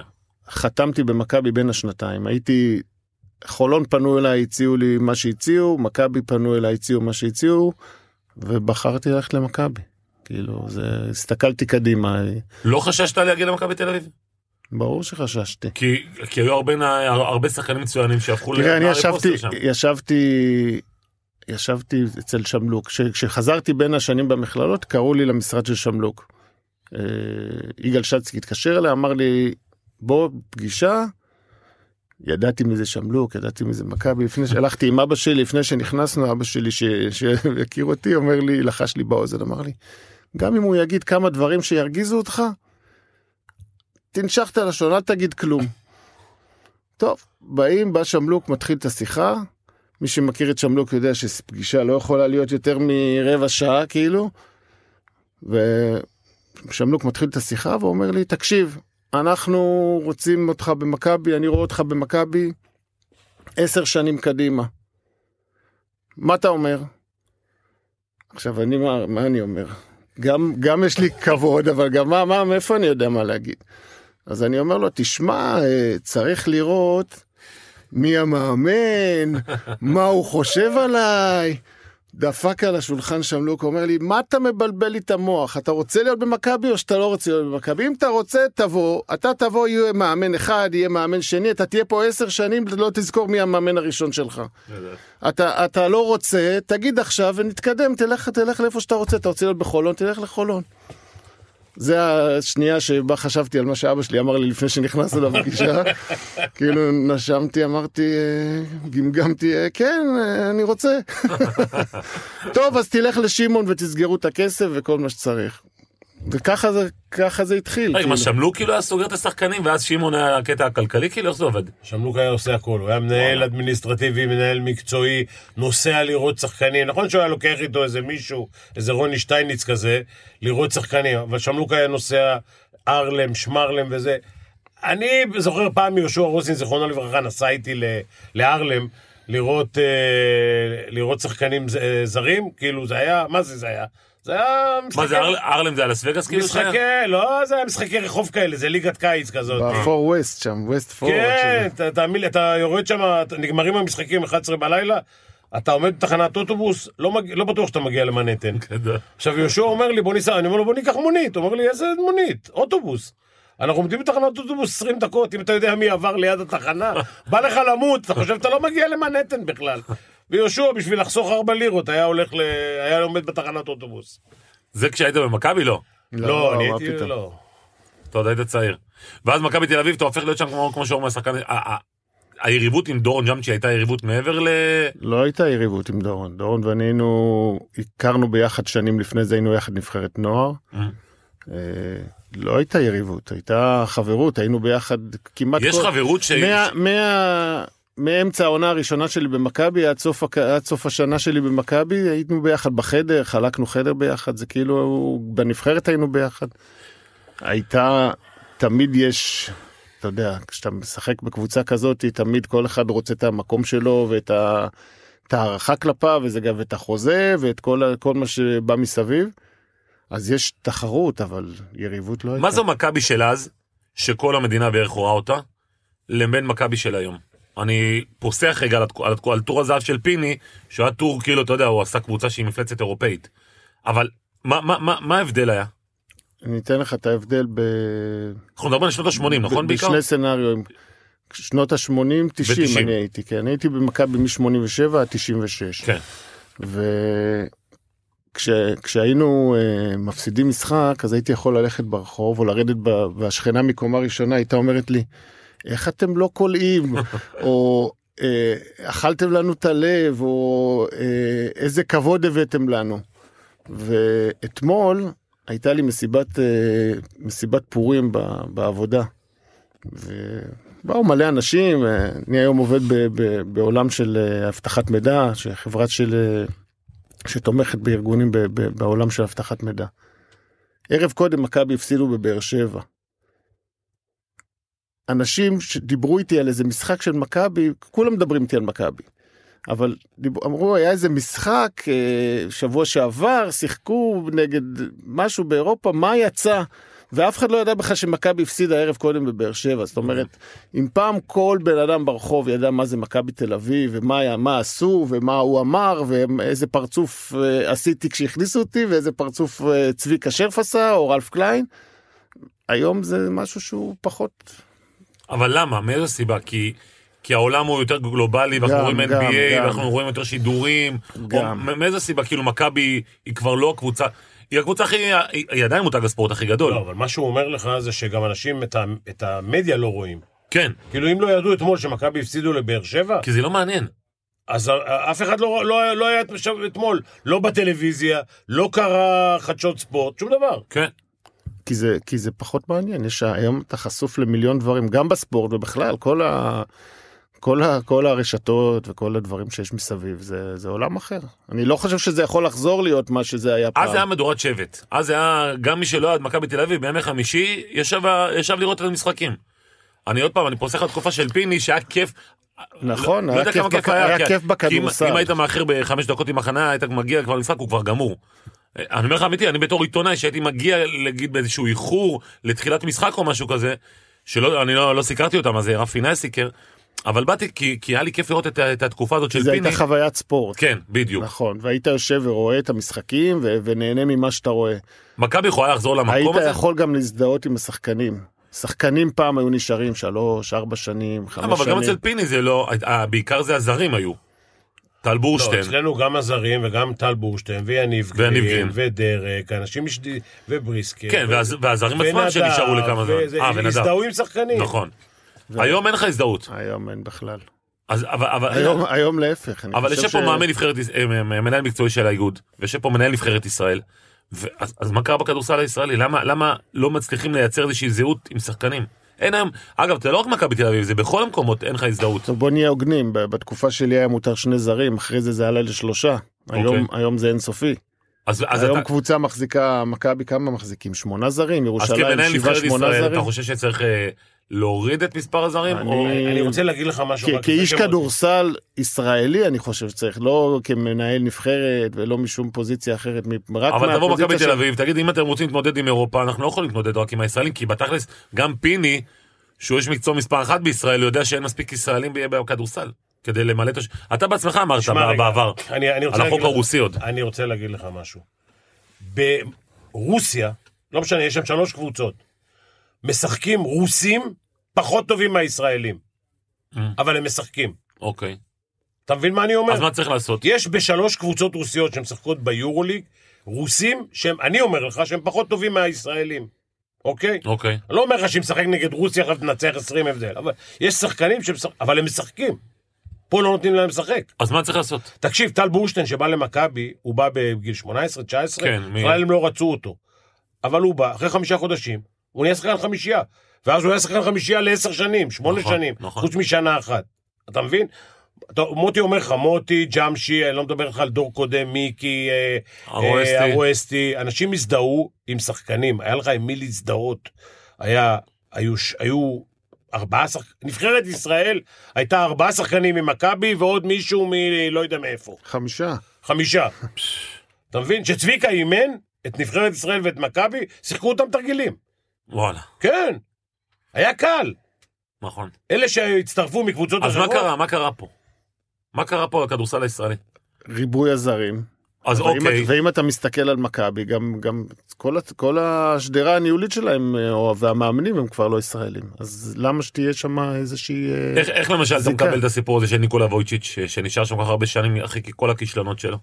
חתמתי במכבי בין השנתיים, הייתי, חולון פנו אליי, הציעו לי מה שהציעו, מכבי פנו אליי, הציעו מה שהציעו, ובחרתי ללכת למכבי. כאילו, זה, הסתכלתי קדימה, לא חששת להגיע למכבי תל אביב? ברור שחששתי. כי, כי היו הרבה, הרבה שחקנים מצוינים שהפכו תראה, אני ישבתי. ישבתי, ישבתי אצל שמלוק. כש- כשחזרתי בין השנים במכללות, קראו לי למשרד של שמלוק. אה, יגאל שצקי התקשר אליי, אמר לי, בוא, פגישה. ידעתי מי זה שמלוק, ידעתי מי זה מכבי. לפני שהלכתי עם אבא שלי, לפני שנכנסנו, אבא שלי ש- שהכיר אותי, אומר לי, לחש לי באוזן, אמר לי, גם אם הוא יגיד כמה דברים שירגיזו אותך, תנשך את הלשון, אל תגיד כלום. טוב, באים, בא שמלוק, מתחיל את השיחה. מי שמכיר את שמלוק יודע שפגישה לא יכולה להיות יותר מרבע שעה, כאילו. ושמלוק מתחיל את השיחה ואומר לי, תקשיב, אנחנו רוצים אותך במכבי, אני רואה אותך במכבי עשר שנים קדימה. מה אתה אומר? עכשיו, אני, מה, מה אני אומר? גם, גם יש לי כבוד, אבל גם מה, מה, מאיפה אני יודע מה להגיד? אז אני אומר לו, תשמע, אה, צריך לראות מי המאמן, מה הוא חושב עליי. דפק על השולחן שם לוק, אומר לי, מה אתה מבלבל לי את המוח? אתה רוצה להיות במכבי או שאתה לא רוצה להיות במכבי? אם אתה רוצה, תבוא. אתה תבוא, יהיה מאמן אחד, יהיה מאמן שני, אתה תהיה פה עשר שנים, לא תזכור מי המאמן הראשון שלך. אתה, אתה לא רוצה, תגיד עכשיו ונתקדם, תלך, תלך לאיפה שאתה רוצה. אתה רוצה להיות בחולון, תלך לחולון. זה השנייה שבה חשבתי על מה שאבא שלי אמר לי לפני שנכנסנו <laughs> לפגישה. כאילו נשמתי, אמרתי, אה, גמגמתי, אה, כן, אה, אני רוצה. <laughs> טוב, אז תלך לשמעון ותסגרו את הכסף וכל מה שצריך. וככה זה, ככה זה התחיל. רגע, כאילו. מה שמלוק כאילו היה סוגר את השחקנים, ואז שמעון היה הקטע הכלכלי, כאילו איך זה עובד? שמלוק היה עושה הכל, הוא היה מנהל אדמיניסטרטיבי, מנהל מקצועי, נוסע לראות שחקנים. נכון שהוא היה לוקח איתו איזה מישהו, איזה רוני שטייניץ כזה, לראות שחקנים, אבל שמלוק היה נוסע ארלם, שמרלם וזה. אני זוכר פעם יהושע רוסין, זיכרונו לברכה, נסע איתי לארלם לראות, אה, לראות שחקנים אה, זרים, כאילו זה היה, מה זה זה היה? זה היה מה זה, ארל- ארלם זה היה לס וגאס כאילו? משחקי, לא, זה היה משחקי רחוב כאלה, זה ליגת קיץ כזאת. בפור ווסט שם, ווסט פור. כן, תאמין לי, אתה יורד שם, נגמרים המשחקים 11 בלילה, אתה עומד בתחנת אוטובוס, לא, מג... לא בטוח שאתה מגיע למנהטן. עכשיו יהושע אומר לי, בוא ניסע, אני אומר לו, בוא ניקח מונית. הוא אומר לי, איזה מונית? אוטובוס. אנחנו עומדים בתחנת אוטובוס 20 דקות, אם אתה יודע מי עבר ליד התחנה, בא לך למות, אתה חושב שאתה לא מגיע למנהטן בכלל. ויהושע, בשביל לחסוך 4 לירות, היה הולך ל... היה עומד בתחנת אוטובוס. זה כשהיית במכבי? לא. לא, אני מה הייתי, פתאום. לא. אתה עוד היית צעיר. ואז מכבי תל אביב, אתה הופך להיות שם כמו כמו שאומר השחקן, היריבות עם דורון ג'אמצ'י הייתה יריבות מעבר ל... לא הייתה יריבות עם דורון. דורון ואני היינו, הכרנו ביחד שנים לפני זה, היינו יחד נבחרת נוער. אה. אה, לא הייתה יריבות, הייתה חברות, היינו ביחד כמעט יש כל... חברות ש... מה, מה, מאמצע העונה הראשונה שלי במכבי עד סוף, עד סוף השנה שלי במכבי היינו ביחד בחדר, חלקנו חדר ביחד, זה כאילו בנבחרת היינו ביחד. הייתה, תמיד יש, אתה יודע, כשאתה משחק בקבוצה כזאת, תמיד כל אחד רוצה את המקום שלו ואת ה... את ההערכה כלפיו וזה גם את החוזה ואת כל, כל מה שבא מסביב. אז יש תחרות אבל יריבות לא הייתה. מה זו מכבי של אז, שכל המדינה בערך רואה אותה, לבין מכבי של היום? אני פוסח רגע על, על, על טור הזהב של פיני, שהוא היה טור כאילו, אתה יודע, הוא עשה קבוצה שהיא מפלצת אירופאית. אבל מה, מה, מה, מה ההבדל היה? אני אתן לך את ההבדל ב... אנחנו מדברים על שנות ה-80, נכון בעיקר? בשני סצנריו. שנות ה-80, 90 ו- אני הייתי, כן. הייתי במכבי מ-87 עד 96. כן. וכשהיינו uh, מפסידים משחק, אז הייתי יכול ללכת ברחוב או לרדת, ב... והשכנה מקומה ראשונה הייתה אומרת לי, איך אתם לא קולעים? <laughs> או אה, אכלתם לנו את הלב, או אה, איזה כבוד הבאתם לנו. ואתמול הייתה לי מסיבת, אה, מסיבת פורים ב, בעבודה. ובאו מלא אנשים, אה, אני היום עובד ב, ב, בעולם של אה, אבטחת מידע, חברת של... אה, שתומכת בארגונים ב, ב, בעולם של אבטחת מידע. ערב קודם מכבי הפסידו בבאר שבע. אנשים שדיברו איתי על איזה משחק של מכבי, כולם מדברים איתי על מכבי. אבל דיבר, אמרו, היה איזה משחק אה, שבוע שעבר, שיחקו נגד משהו באירופה, מה יצא? ואף אחד לא ידע בכלל שמכבי הפסידה ערב קודם בבאר שבע. זאת אומרת, אם פעם כל בן אדם ברחוב ידע מה זה מכבי תל אביב, ומה מה עשו, ומה הוא אמר, ואיזה פרצוף אה, עשיתי כשהכניסו אותי, ואיזה פרצוף אה, צביקה שרף עשה, או רלף קליין, היום זה משהו שהוא פחות... אבל למה? מאיזו סיבה? כי... כי העולם הוא יותר גלובלי, ואנחנו גם, רואים NBA, גם. ואנחנו רואים יותר שידורים. גם. או, מאיזה סיבה? כאילו מכבי היא כבר לא הקבוצה, היא הקבוצה הכי, היא, עדיין מותג הספורט הכי גדול. לא, אבל מה שהוא אומר לך זה שגם אנשים את, ה, את המדיה לא רואים. כן, כאילו אם לא ידעו אתמול שמכבי הפסידו לבאר שבע, כי זה לא מעניין. אז אף אחד לא, לא, לא היה אתמול, לא בטלוויזיה, לא קרה חדשות ספורט, שום דבר. כן. כי זה, כי זה פחות מעניין, יש היום אתה חשוף למיליון דברים, גם בספורט ובכלל, כל, ה, כל, ה, כל הרשתות וכל הדברים שיש מסביב, זה, זה עולם אחר. אני לא חושב שזה יכול לחזור להיות מה שזה היה פעם. אז זה היה מדורת שבט. אז זה היה, גם מי שלא אוהד מכבי תל אביב, בימי חמישי, ישב, ישב לראות את המשחקים. אני עוד פעם, אני פוסח על תקופה של פיני, שהיה כיף. נכון, לא היה יודע כיף בכ- היה כי- כיף כי בכדורסל. אם, אם היית מאחר בחמש דקות עם החניה, היית מגיע כבר למשחק, הוא כבר גמור. אני אומר לך אמיתי, אני בתור עיתונאי שהייתי מגיע, נגיד, באיזשהו איחור לתחילת משחק או משהו כזה, שלא, אני לא, לא סיקרתי אותם, אז רפי נאי סיקר, אבל באתי כי, כי היה לי כיף לראות את, את התקופה הזאת של זה פיני. הייתה חוויית ספורט. כן, בדיוק. נכון, והיית יושב ורואה את המשחקים ו- ונהנה ממה שאתה רואה. מכבי יכולה לחזור למקום היית הזה? יכול גם להזדהות עם השחקנים. שחקנים פעם היו נשארים שלוש, ארבע שנים, חמש אבל שנים. גם אצל פיני זה לא, בעיקר זה הזרים היו. טל לא, בורשטיין. אצלנו גם הזרים וגם טל בורשטיין ויניב גרין. ודרק, אנשים משדי... ובריסקר. כן, ו- והז- והזרים עצמם שנשארו לכמה זמן. אה, ונדב. הזדהו עם שחקנים. נכון. היום אין לך הזדהות. היום אין בכלל. אז, אבל, אבל, היום, היום להפך. אבל יושב פה ש- מאמן נבחרת, יש- אה, מנהל מקצועי של האיגוד, ויושב פה מנהל נבחרת ישראל. ו- אז, אז מה קרה בכדורסל הישראלי? למה, למה לא מצליחים לייצר איזושהי זהות עם שחקנים? אין היום, אגב, זה לא רק מכבי תל אביב, זה בכל המקומות, אין לך הזדהות. טוב, בוא נהיה הוגנים, בתקופה שלי היה מותר שני זרים, אחרי זה זה עלה לשלושה. היום, היום זה אינסופי. אז, אז היום אתה, קבוצה מחזיקה, מכבי כמה מחזיקים? שמונה זרים, אז ירושלים כמנהל שבעה נבחרת שמונה ישראל, אתה זרים. חושב שצריך אה, להוריד את מספר הזרים? אני- או... אני רוצה להגיד לך משהו. כ- כאיש כדורסל ישראלי אני חושב שצריך, לא כמנהל נבחרת ולא משום פוזיציה אחרת, רק אבל תבוא מכבי תל אביב, תגיד, אם אתם רוצים להתמודד עם אירופה, אנחנו לא יכולים להתמודד רק עם הישראלים, כי בתכלס, גם פיני, שהוא איש מקצוע מספר אחת בישראל, יודע שאין מספיק ישראלים בכדורסל. כדי למלא את הש... אתה בעצמך אמרת בעבר, אני, אני רוצה על החוק הרוסי עוד. אני רוצה להגיד לך משהו. ברוסיה, לא משנה, יש שם שלוש קבוצות. משחקים רוסים פחות טובים מהישראלים. Mm. אבל הם משחקים. אוקיי. אתה מבין מה אני אומר? אז מה צריך לעשות? יש בשלוש קבוצות רוסיות שמשחקות ביורוליג, רוסים שהם, אני אומר לך, שהם פחות טובים מהישראלים. אוקיי? אוקיי. אני לא אומר לך שאם משחק נגד רוסיה עכשיו תנצח 20 הבדל, אבל יש שחקנים שמשחק... אבל הם משחקים. פה לא נותנים להם לשחק. אז מה צריך לעשות? תקשיב, טל בורשטיין שבא למכבי, הוא בא בגיל 18, 19, כן, מי- לא רצו אותו. אבל הוא בא, אחרי חמישה חודשים, הוא נהיה שחקן חמישייה. ואז הוא היה שחקן חמישייה לעשר שנים, שמונה נכון, שנים, נכון. חוץ משנה אחת. אתה מבין? טוב, מוטי אומר לך, מוטי, ג'אמשי, אני לא מדבר איתך על דור קודם, מיקי, אה. אה, הרואסטי, אנשים הזדהו עם שחקנים, היה לך עם מי להזדהות. היה, היו, ש- היו ארבעה שחקנים, נבחרת ישראל הייתה ארבעה שחקנים ממכבי ועוד מישהו מ... לא יודע מאיפה. חמישה. חמישה. <laughs> אתה מבין? שצביקה אימן את נבחרת ישראל ואת מכבי, שיחקו אותם תרגילים. וואלה, כן. היה קל. נכון. אלה שהצטרפו מקבוצות אז מה אחרות... קרה? מה קרה פה? מה קרה פה בכדורסל הישראלי? ריבוי הזרים. אז ואם, אוקיי, ואם אתה מסתכל על מכבי, גם, גם כל, כל השדרה הניהולית שלהם, אה, או, והמאמנים הם כבר לא ישראלים. אז למה שתהיה שם איזושהי... אה, איך- איך למשל אתה זיקה. מקבל את הסיפור הזה של ניקולה וויצ'יץ', שנשאר שם כל כך הרבה שנים אחרי כל הכישלונות שלו?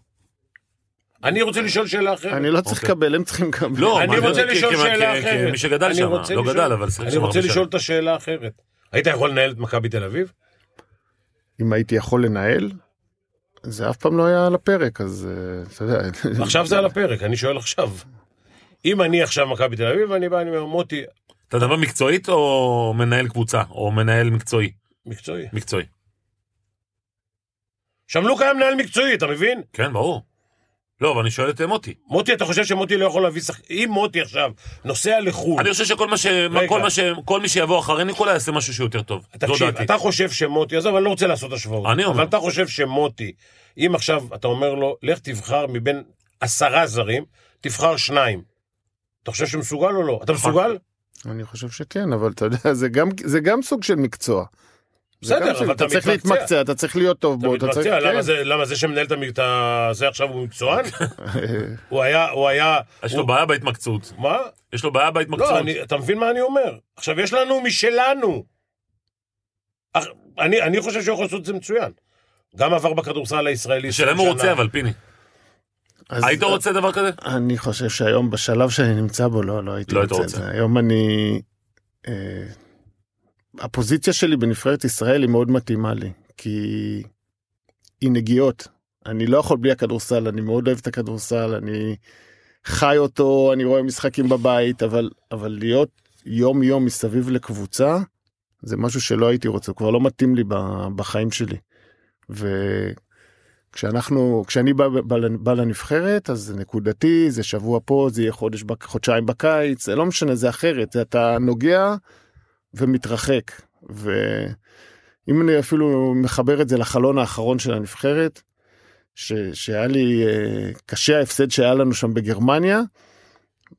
אני רוצה לשאול שאלה אחרת. אני לא צריך אוקיי. לקבל, הם צריכים לקבל. לא, אני רוצה לשאול שאלה אחרת. כמי שגדל אני שם, רוצה לא גדל, אבל אני רוצה לשאול. את השאלה האחרת. היית יכול לנהל את מכבי תל אביב? אם הייתי יכול לנהל, זה אף פעם לא היה על הפרק, אז אה, אתה יודע. עכשיו זה על הפרק, אני שואל עכשיו. אם אני עכשיו מכבי תל אביב, אני בא, אני אומר, מוטי, אתה מדבר מקצועית או מנהל קבוצה? או מנהל מקצועי? מקצועי. מקצועי. שם לא קיים מנהל מקצועי, אתה מבין? כן, ברור. לא, אבל אני שואל את מוטי. מוטי, אתה חושב שמוטי לא יכול להביא שחק... אם מוטי עכשיו נוסע לחו"ל, אני חושב שכל מה ש... כל מה ש... כל מי שיבוא אחרי ניקולה יעשה משהו שהוא יותר טוב. תקשיב. אתה חושב שמוטי, עזוב, אני לא רוצה לעשות השוואות. אני אומר. אבל אתה חושב שמוטי, אם עכשיו אתה אומר לו, לך תבחר מבין עשרה זרים, תבחר שניים. אתה חושב שמסוגל או לא? אתה נכון. מסוגל? אני חושב שכן, אבל אתה יודע, זה גם, זה גם סוג של מקצוע. בסדר, אבל אתה צריך. להתמקצע, אתה צריך להיות טוב בו, אתה צריך... למה כן. זה- למה זה שמנהל את. זה עכשיו הוא מקצוען? <laughs> הוא היה, הוא היה... יש לו בעיה בהתמקצעות. מה? יש לו בעיה בהתמקצעות. לא, אתה מבין מה אני אומר? עכשיו, יש לנו משלנו. אני, אני חושב שהוא יכול לעשות את זה מצוין. גם עבר בכדורסל הישראלי. השאלה אם הוא 20 רוצה. אבל פיני. היית רוצה דבר כזה? אני חושב שהיום בשלב שאני נמצא בו לא, לא הייתי לא רוצה את רוצה. זה. היום אני... הפוזיציה שלי בנבחרת ישראל היא מאוד מתאימה לי, כי היא נגיעות. אני לא יכול בלי הכדורסל, אני מאוד אוהב את הכדורסל, אני חי אותו, אני רואה משחקים בבית, אבל, אבל להיות יום יום מסביב לקבוצה, זה משהו שלא הייתי רוצה, הוא כבר לא מתאים לי בחיים שלי. וכשאנחנו, כשאני בא, בא, בא לנבחרת, אז זה נקודתי, זה שבוע פה, זה יהיה חודש, חודשיים בקיץ, זה לא משנה, זה אחרת, אתה נוגע ומתרחק. ואם אני אפילו מחבר את זה לחלון האחרון של הנבחרת, ש, שהיה לי אה, קשה ההפסד שהיה לנו שם בגרמניה,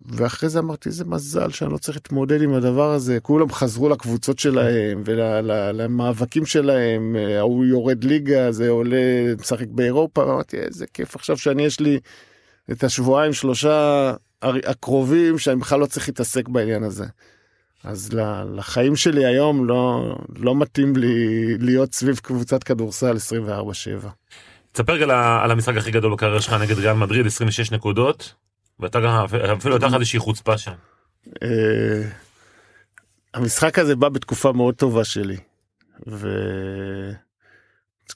ואחרי זה אמרתי איזה מזל שאני לא צריך להתמודד עם הדבר הזה כולם חזרו לקבוצות שלהם ולמאבקים שלהם אה, ההוא יורד ליגה זה עולה משחק באירופה אמרתי איזה כיף עכשיו שאני יש לי את השבועיים שלושה הקרובים שאני בכלל לא צריך להתעסק בעניין הזה. אז לחיים שלי היום לא לא מתאים לי להיות סביב קבוצת כדורסל 24/7. תספר רגע על על המשחק הכי גדול בקריירה שלך נגד ריאל מדריד, 26 נקודות. ואתה גם, אפילו הייתה לך איזושהי חוצפה שם. אה, המשחק הזה בא בתקופה מאוד טובה שלי.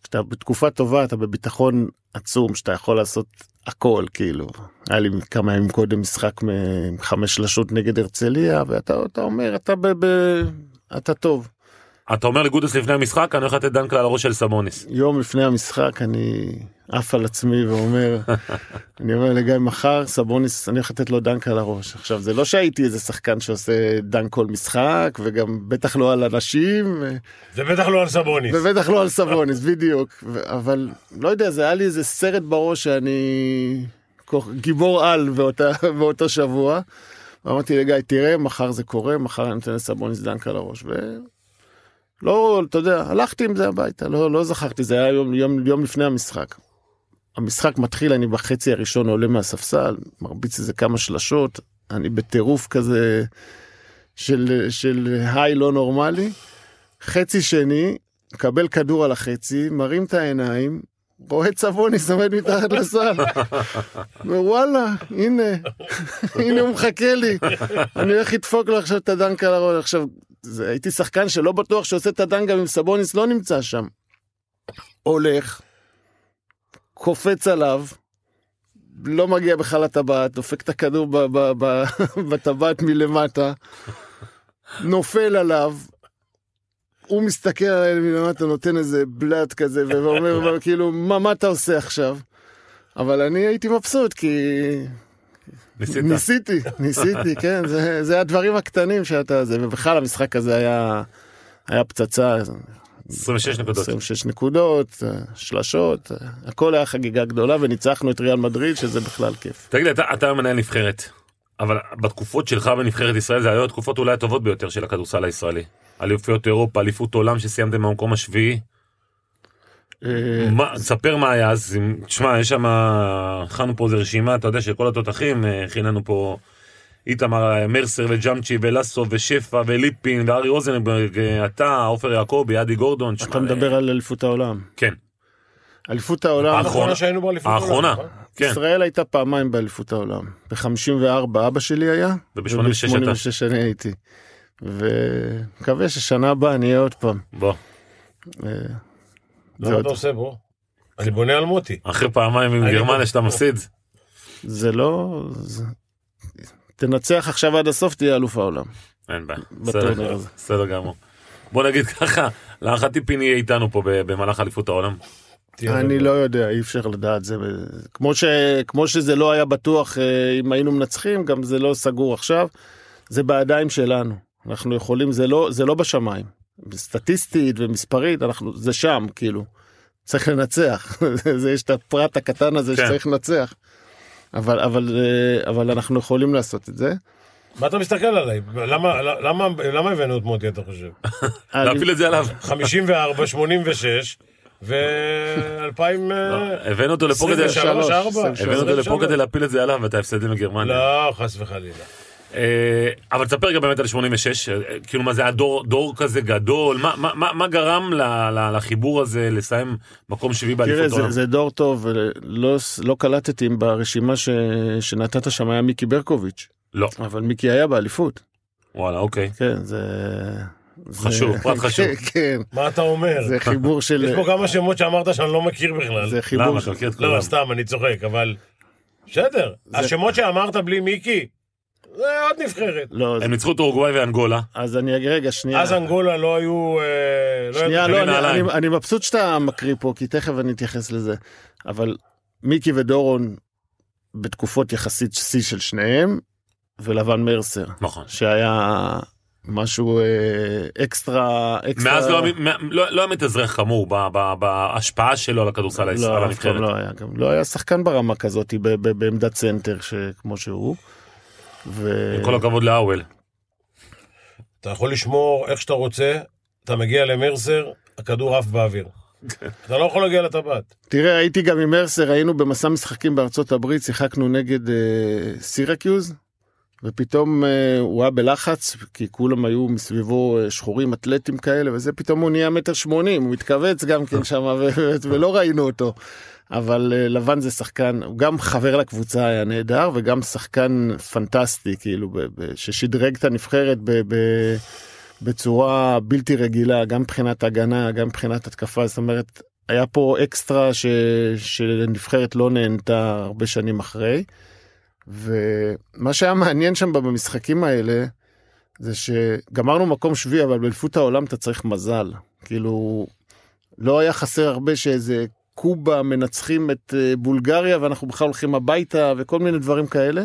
וכשאתה בתקופה טובה אתה בביטחון עצום שאתה יכול לעשות הכל כאילו. היה לי כמה ימים קודם משחק עם חמש שלשות נגד הרצליה ואתה אתה אומר אתה ב... ב... אתה טוב. אתה אומר לגודס לפני המשחק, אני הולך לתת דנק על הראש של סבוניס. יום לפני המשחק אני עף על עצמי ואומר <laughs> אני אומר לגיא מחר סבוניס אני הולך לתת לו דנק על הראש עכשיו זה לא שהייתי איזה שחקן שעושה דנק כל משחק וגם בטח לא על אנשים ובטח לא על סבוניס. ובטח לא על סבוניס בדיוק ו- אבל לא יודע זה היה לי איזה סרט בראש שאני כוח- גיבור על באותה, באותו שבוע. אמרתי לגיא תראה מחר זה קורה מחר אני נותן לסבוניס דנק על הראש. ו... לא, אתה יודע, הלכתי עם זה הביתה, לא, לא זכרתי, זה היה יום, יום, יום לפני המשחק. המשחק מתחיל, אני בחצי הראשון עולה מהספסל, מרביץ איזה כמה שלשות, אני בטירוף כזה של, של היי לא נורמלי. חצי שני, מקבל כדור על החצי, מרים את העיניים, רואה את סבוניס עומד מתחת לסל. ווואלה, הנה, הנה הוא מחכה לי. אני הולך לדפוק לו עכשיו את הדנק על הראש. עכשיו, זה, הייתי שחקן שלא בטוח שעושה את הדנק גם אם סבוניס לא נמצא שם. הולך, קופץ עליו, לא מגיע בכלל לטבעת, דופק את הכדור <laughs> בטבעת מלמטה, נופל עליו, הוא מסתכל עליי מלמטה, נותן איזה בלאט כזה, ואומר <laughs> כאילו, מה, מה אתה עושה עכשיו? אבל אני הייתי מבסוט, כי ניסית. ניסיתי, ניסיתי, <laughs> כן, זה, זה הדברים הקטנים שאתה זה, ובכלל המשחק הזה היה, היה פצצה, 26 נקודות. 26 נקודות, שלשות, הכל היה חגיגה גדולה, וניצחנו את ריאל מדריד, שזה בכלל כיף. תגיד לי, אתה, אתה מנהל נבחרת, אבל בתקופות שלך בנבחרת ישראל זה היו התקופות אולי הטובות ביותר של הכדורסל הישראלי. אליפויות אירופה, אליפות עולם שסיימתם במקום השביעי. אה, מה, תספר מה היה אז, אם- תשמע, יש שם, הכנו פה איזה רשימה, אתה יודע, של כל התותחים, אה, הכין לנו פה איתמר אה, מרסר וג'אמצ'י ולאסו ושפע וליפין וארי רוזנברג, אה, אתה, עופר יעקבי, אדי גורדון, אתה מדבר על אליפות העולם. כן. אליפות העולם, פעם אחרונה שהיינו באליפות העולם, האחרונה. נכון? כן. ישראל הייתה פעמיים באליפות העולם. ב-54 אבא שלי היה, וב-86 וב-86 אני הייתי. ומקווה ששנה הבאה אני אהיה עוד פעם. בוא. אה, זה למה עוד- אתה עושה בו? אני בונה על מוטי. אחרי פעמיים עם גרמניה. שאתה מפסיד. זה לא... תנצח עכשיו עד הסוף, תהיה אלוף העולם. אין בעיה. בסדר, גמור. בוא נגיד ככה, להערכתי פיני יהיה איתנו פה במהלך אליפות העולם. אני. לא יודע, אי אפשר לדעת. זה כמו, ש... כמו שזה לא היה בטוח אה, אם היינו מנצחים, גם זה לא סגור עכשיו. זה בידיים שלנו. אנחנו יכולים, זה לא, זה לא בשמיים. סטטיסטית ומספרית, אנחנו, זה שם, כאילו. צריך לנצח. <laughs> זה, יש את הפרט הקטן הזה כן. שצריך לנצח. אבל, אבל, אה, אבל אנחנו יכולים לעשות את זה. מה אתה מסתכל עליי? למה- למה למה הבאנו את מוטי, אתה חושב? <laughs> להפיל את זה עליו. 54, 86 ו-2000... לא, הבאנו אותו לפה כדי... 23, 4. הבאנו אותו לפה כדי להפיל את זה עליו ואת ההפסדים לגרמניה. לא, חס וחלילה. אה, אבל תספר גם באמת על 86, אה, כאילו מה זה היה דור, דור כזה גדול, מה, מה, מה, מה גרם ל, ל, לחיבור הזה לסיים מקום שביעי תראה, באליפות זה, העולם? זה דור טוב, ולא לא קלטתי אם ברשימה ש, שנתת שם היה מיקי ברקוביץ', לא, אבל מיקי היה באליפות. וואלה, אוקיי. כן, זה... זה- חשוב, פרט <laughs> חשוב. כן, מה אתה אומר? זה חיבור <laughs> של... יש פה כמה שמות שאמרת שאני לא מכיר בכלל. זה חיבור למה? של... אתה מכיר את כולם? לא, סתם, אני צוחק, אבל... בסדר. השמות שאמרת בלי מיקי, זה עוד נבחרת. לא, זה- הם ניצחו את אורוגוואי ואנגולה. אז אני אגיד, רגע, שנייה. אז אנגולה לא היו... אה, לא שנייה, לא, אני. אני, אני מבסוט שאתה מקריא פה, כי תכף אני אתייחס לזה. אבל מיקי ודורון בתקופות יחסית שיא של שניהם, ולבן מרסר, נכון. שהיה משהו אה, אקסטרה, אקסטרה... מאז לא לא לא היה מתאזרח כמוהו ב- ב- בהשפעה שלו על הכדורסל הישראלי, לא. לא היה, גם לא היה שחקן ברמה כזאת ב- ב- בעמדת סנטר כמו שהוא. ו... עם כל הכבוד לאוול. אתה יכול לשמור איך שאתה רוצה, אתה מגיע למרסר, הכדור עף באוויר. <laughs> אתה לא יכול להגיע לטבעת. תראה, הייתי גם עם מרסר, היינו במסע משחקים בארצות הברית, שיחקנו נגד אה, סירקיוז, ופתאום אה, הוא היה בלחץ, כי כולם היו מסביבו אה, שחורים אתלטים כאלה, וזה פתאום הוא נהיה מטר שמונים, הוא התכווץ גם כן שם, ולא ראינו אותו. אבל אה, לבן זה שחקן, הוא גם חבר לקבוצה היה נהדר, וגם שחקן פנטסטי, כאילו, ששדרג את הנבחרת בצורה בלתי רגילה, גם מבחינת הגנה, גם מבחינת התקפה, זאת אומרת, היה פה אקסטרה ש... שנבחרת לא נהנתה הרבה שנים אחרי. ומה שהיה מעניין שם במשחקים האלה, זה שגמרנו מקום שביעי, אבל באליפות העולם אתה צריך מזל. כאילו, לא היה חסר הרבה שאיזה קובה מנצחים את אה, בולגריה ואנחנו בכלל הולכים הביתה וכל מיני דברים כאלה.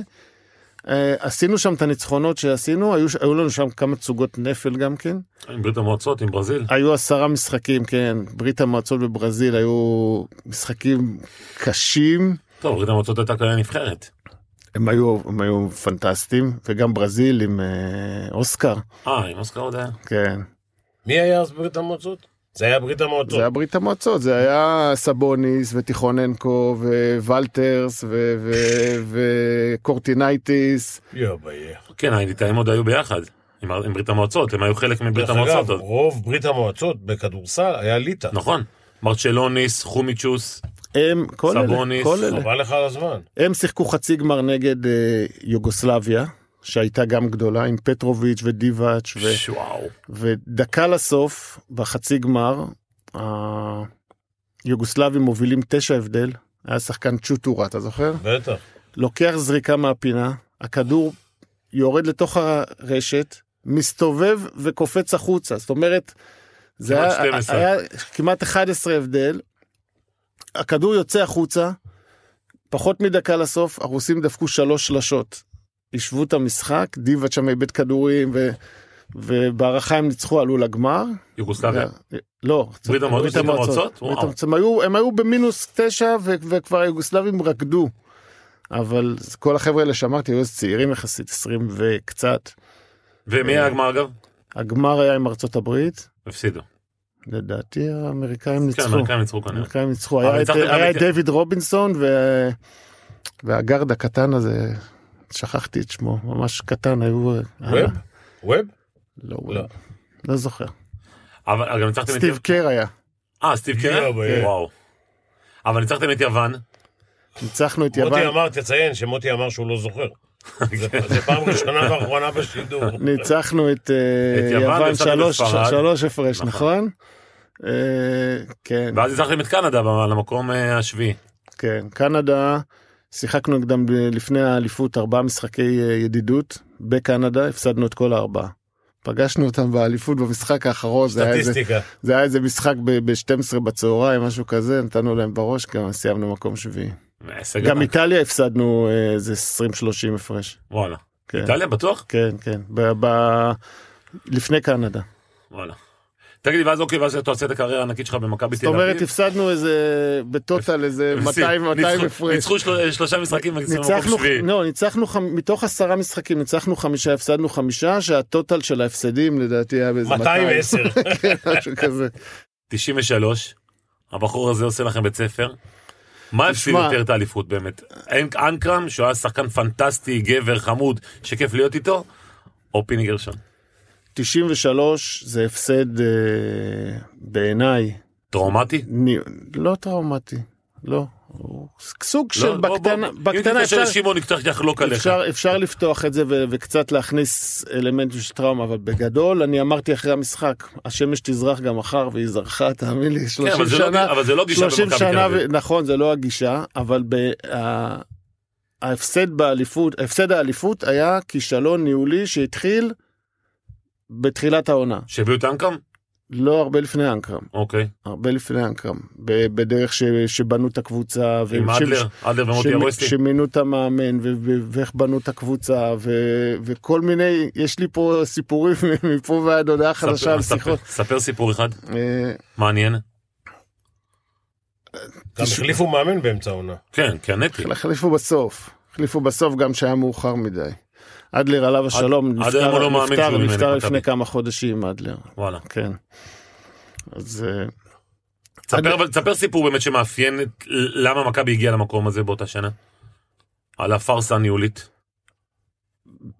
אה, עשינו שם את הניצחונות שעשינו, היו, היו לנו שם כמה תצוגות נפל גם כן. עם ברית המועצות, עם ברזיל. היו עשרה משחקים, כן, ברית המועצות וברזיל היו משחקים קשים, טוב, ברית המועצות הייתה כאלה נבחרת. הם היו, הם היו פנטסטיים, וגם ברזיל עם אה, אוסקר, אה, עם אוסקר עוד היה. כן. מי היה אז בברית המועצות? זה היה ברית המועצות. זה היה ברית המועצות, זה היה סבוניס וטיכוננקו ווולטרס וקורטינייטיס. יו ביי. כן, הליטאים עוד היו ביחד. עם עם ברית המועצות, הם היו חלק מברית דרך המועצות. אגב, עוד. רוב ברית המועצות בכדורסל היה ליטא. נכון. מרצ'לוניס, חומיצ'יוס, הם, כל אלה, סבוניס, כל אלה. חבל לך על הזמן. הם שיחקו חצי גמר נגד אה, יוגוסלביה, שהייתה גם גדולה, עם פטרוביץ' ודיבאץ' ו... וואו. ודקה לסוף, בחצי גמר, היוגוסלבים מובילים תשע הבדל, היה שחקן צ'וטורה, אתה זוכר? בטח. לוקח זריקה מהפינה, הכדור יורד לתוך הרשת, מסתובב וקופץ החוצה, זאת אומרת, זה כמעט היה, 12. היה כמעט 11 הבדל, הכדור יוצא החוצה, פחות מדקה לסוף, הרוסים דפקו שלוש שלשות. השוו את המשחק, דיבאט שם איבד כדורים, ו... ובהערכה הם ניצחו, עלו לגמר. יוגוסלביה. לא, ברית המועצות? הם היו, במינוס תשע ו- וכבר היוגוסלבים רקדו. אבל כל החבר'ה האלה שאמרתי היו צעירים יחסית, 20 וקצת. ומי היה הגמר אגב? הגמר היה עם ארצות הברית, הפסידו. לדעתי האמריקאים כן, ניצחו. האמריקאים ניצחו כנראה. האמריקאים ניצחו, היה את- דיוויד רובינסון והגארד הקטן הזה, שכחתי את שמו, ממש קטן, היו... ווב? ווב? לא, לא. לא זוכר. אבל גם ניצחתם את... סטיב קר היה. אה, סטיב קר? ביי. וואו. אבל ניצחתם את יוון. ניצחנו את מוטי יוון, אמר, תציין שמוטי אמר שהוא לא זוכר. זה <laughs> זה פעם ראשונה ואחרונה בשידור. ניצחנו את אה, את יוון שלוש הפרש, נכון. נכון? אה, כן, ואז ניצחתם את קנדה למקום אה, השביעי. כן. קנדה, שיחקנו נגדם ב- לפני האליפות ארבעה משחקי אה, ידידות בקנדה, הפסדנו את כל הארבעה. פגשנו אותם באליפות במשחק האחרון, זה היה איזה-. זה היה איזה משחק ב-12 בצהריים, משהו כזה, נתנו להם בראש, גם סיימנו מקום שביעי. הישג גם. איטליה הפסדנו אה, איזה 20-30 הפרש. וואלה. כן. איטליה בטוח? כן, כן. ב- ב- לפני קנדה. וואלה. תגיד לי, ואז אוקיי, ואז אתה עושה את הקריירה הענקית שלך במכבי זאת תל אביב. אומרת, הפסדנו איזה, בטוטל איזה <laughs> 200 200 ניצחו- הפרש. ניצחו של- שלושה משחקים ניצחנו. לא, ניצחנו, מתוך עשרה משחקים ניצחנו חמישה, הפסדנו חמישה, שהטוטל של ההפסדים לדעתי היה באיזה 210. <laughs> כן, משהו כזה. 93, הבחור הזה עושה לכם בית ספר. מה הפסיד יותר את האליפות באמת? אנק- אנקרם, שהוא היה שחקן פנטסטי, גבר, חמוד, שכיף להיות איתו, או פיני גרשון? 93 זה הפסד אה, בעיניי, טראומטי? ני- לא טראומטי, לא. סוג של לא, בוא- בקטנה, בוא- בקטנה אם אפשר, לשמעון, נצטרך לחלוק עליך. אפשר, אפשר לפתוח את זה ו- וקצת להכניס אלמנטים של טראומה, אבל בגדול אני אמרתי אחרי המשחק, השמש תזרח גם מחר והיא זרחה, תאמין לי, 30 כן, אבל זה לא- שנה, אבל זה לא גישה 30 במכבי שנה. ו- נכון, זה לא הגישה, אבל ב- ה- ההפסד באליפות, הפסד האליפות היה כישלון ניהולי שהתחיל בתחילת העונה, שהביאו את אנקרם? לא הרבה לפני אנקרם, אוקיי. הרבה לפני אנקרם, ב- בדרך ש- שבנו את הקבוצה, עם וש- אדלר, אדלר ומוטי שמ- ארואסטי. שמינו את המאמן ו- ו- ואיך בנו את הקבוצה ו- וכל מיני יש לי פה סיפורים <laughs> מפה ועד הודעה חדשה ספר- על ספר- שיחות. ספר סיפור אחד, אה, מעניין. גם החליפו מאמן באמצע העונה. כן, קנטי. החליפו בסוף החליפו בסוף גם שהיה מאוחר מדי. אדלר עליו השלום אדלר נפטר, הוא לא נפטר, נפטר. לפני כמה חודשים אדלר וואלה. כן. אז אה, תספר, אבל תספר סיפור באמת שמאפיין למה מכבי הגיעה למקום הזה באותה שנה. על הפארסה הניהולית.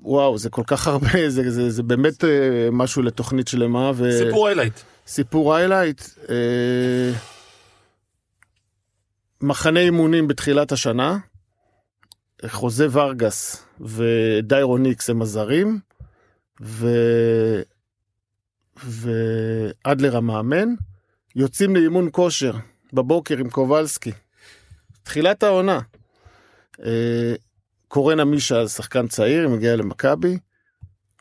וואו זה כל כך הרבה <laughs> זה, זה, זה באמת אה, משהו לתוכנית שלמה. ו... סיפור highlight. סיפור highlight, אה, מחנה אימונים בתחילת השנה, חוזה ורגס ודיירו ניקס הם הזרים, ו... ואדלר המאמן, יוצאים לאימון כושר בבוקר עם קובלסקי. תחילת העונה. אה, קורן עמישה, שחקן צעיר, מגיע למכבי,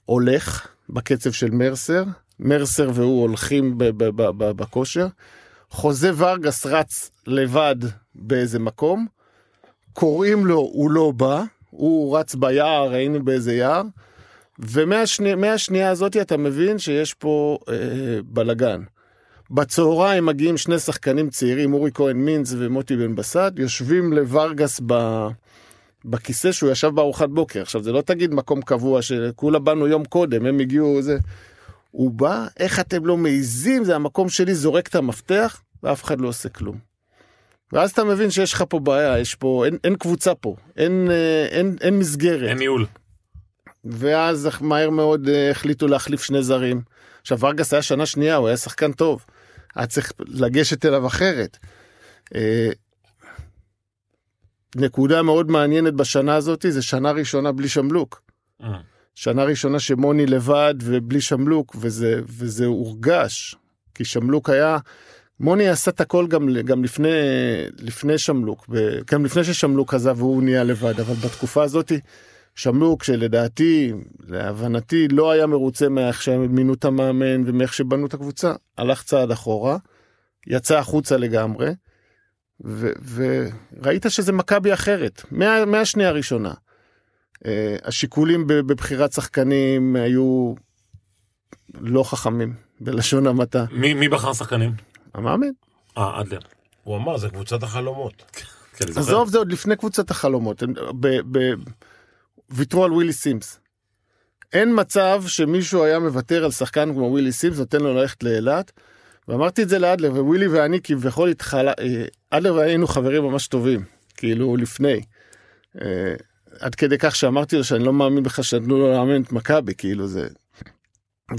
הולך בקצב של מרסר, מרסר והוא הולכים בכושר. חוזה ורגס רץ לבד באיזה מקום, קוראים לו, הוא לא בא, הוא רץ ביער, היינו באיזה יער, ומהשנייה הזאת אתה מבין שיש פה אה, בלגן. בצהריים מגיעים שני שחקנים צעירים, אורי כהן מינץ ומוטי בן בסט, יושבים לוורגס ב... בכיסא שהוא ישב בארוחת בוקר. עכשיו זה לא תגיד מקום קבוע שכולה באנו יום קודם, הם הגיעו זה. הוא בא, איך אתם לא מעיזים, זה המקום שלי, זורק את המפתח, ואף אחד לא עושה כלום. ואז אתה מבין שיש לך פה בעיה, יש פה, אין, אין קבוצה פה, אין, אה, אין, אין מסגרת. אין ניהול. ואז מהר מאוד אה, החליטו להחליף שני זרים. עכשיו ורגס היה שנה שנייה, הוא היה שחקן טוב. היה צריך לגשת אליו אחרת. אה, נקודה מאוד מעניינת בשנה הזאת, זה שנה ראשונה בלי שמלוק. שנה ראשונה שמוני לבד ובלי שמלוק, וזה, וזה הורגש. כי שמלוק היה, מוני עשה את הכל גם, גם לפני, לפני שמלוק, גם לפני ששמלוק עזב והוא נהיה לבד, אבל בתקופה הזאת שמלוק שלדעתי, להבנתי, לא היה מרוצה מאיך שהם מינו את המאמן ומאיך שבנו את הקבוצה, הלך צעד אחורה, יצא החוצה לגמרי, ו- וראית שזה מכבי אחרת, מה, מהשנייה הראשונה. Uh, השיקולים בבחירת שחקנים היו לא חכמים, בלשון המעטה. מי מי בחר שחקנים? המאמן. אה, אדלר. הוא אמר, זה קבוצת החלומות. <laughs> כן. עזוב, זה עוד לפני קבוצת החלומות. הם ב- ב- ויתרו על ווילי סימס. אין מצב שמישהו היה מוותר על שחקן כמו ווילי סימס, נותן לו ללכת לאילת. ואמרתי את זה לאדלר, ווילי ואני כביכול התחלה, אה, אדלר ואני היינו חברים ממש טובים, כאילו לפני. אה, עד כדי כך שאמרתי לו שאני לא מאמין בכלל שנתנו לו לאמן את מכבי, כאילו זה.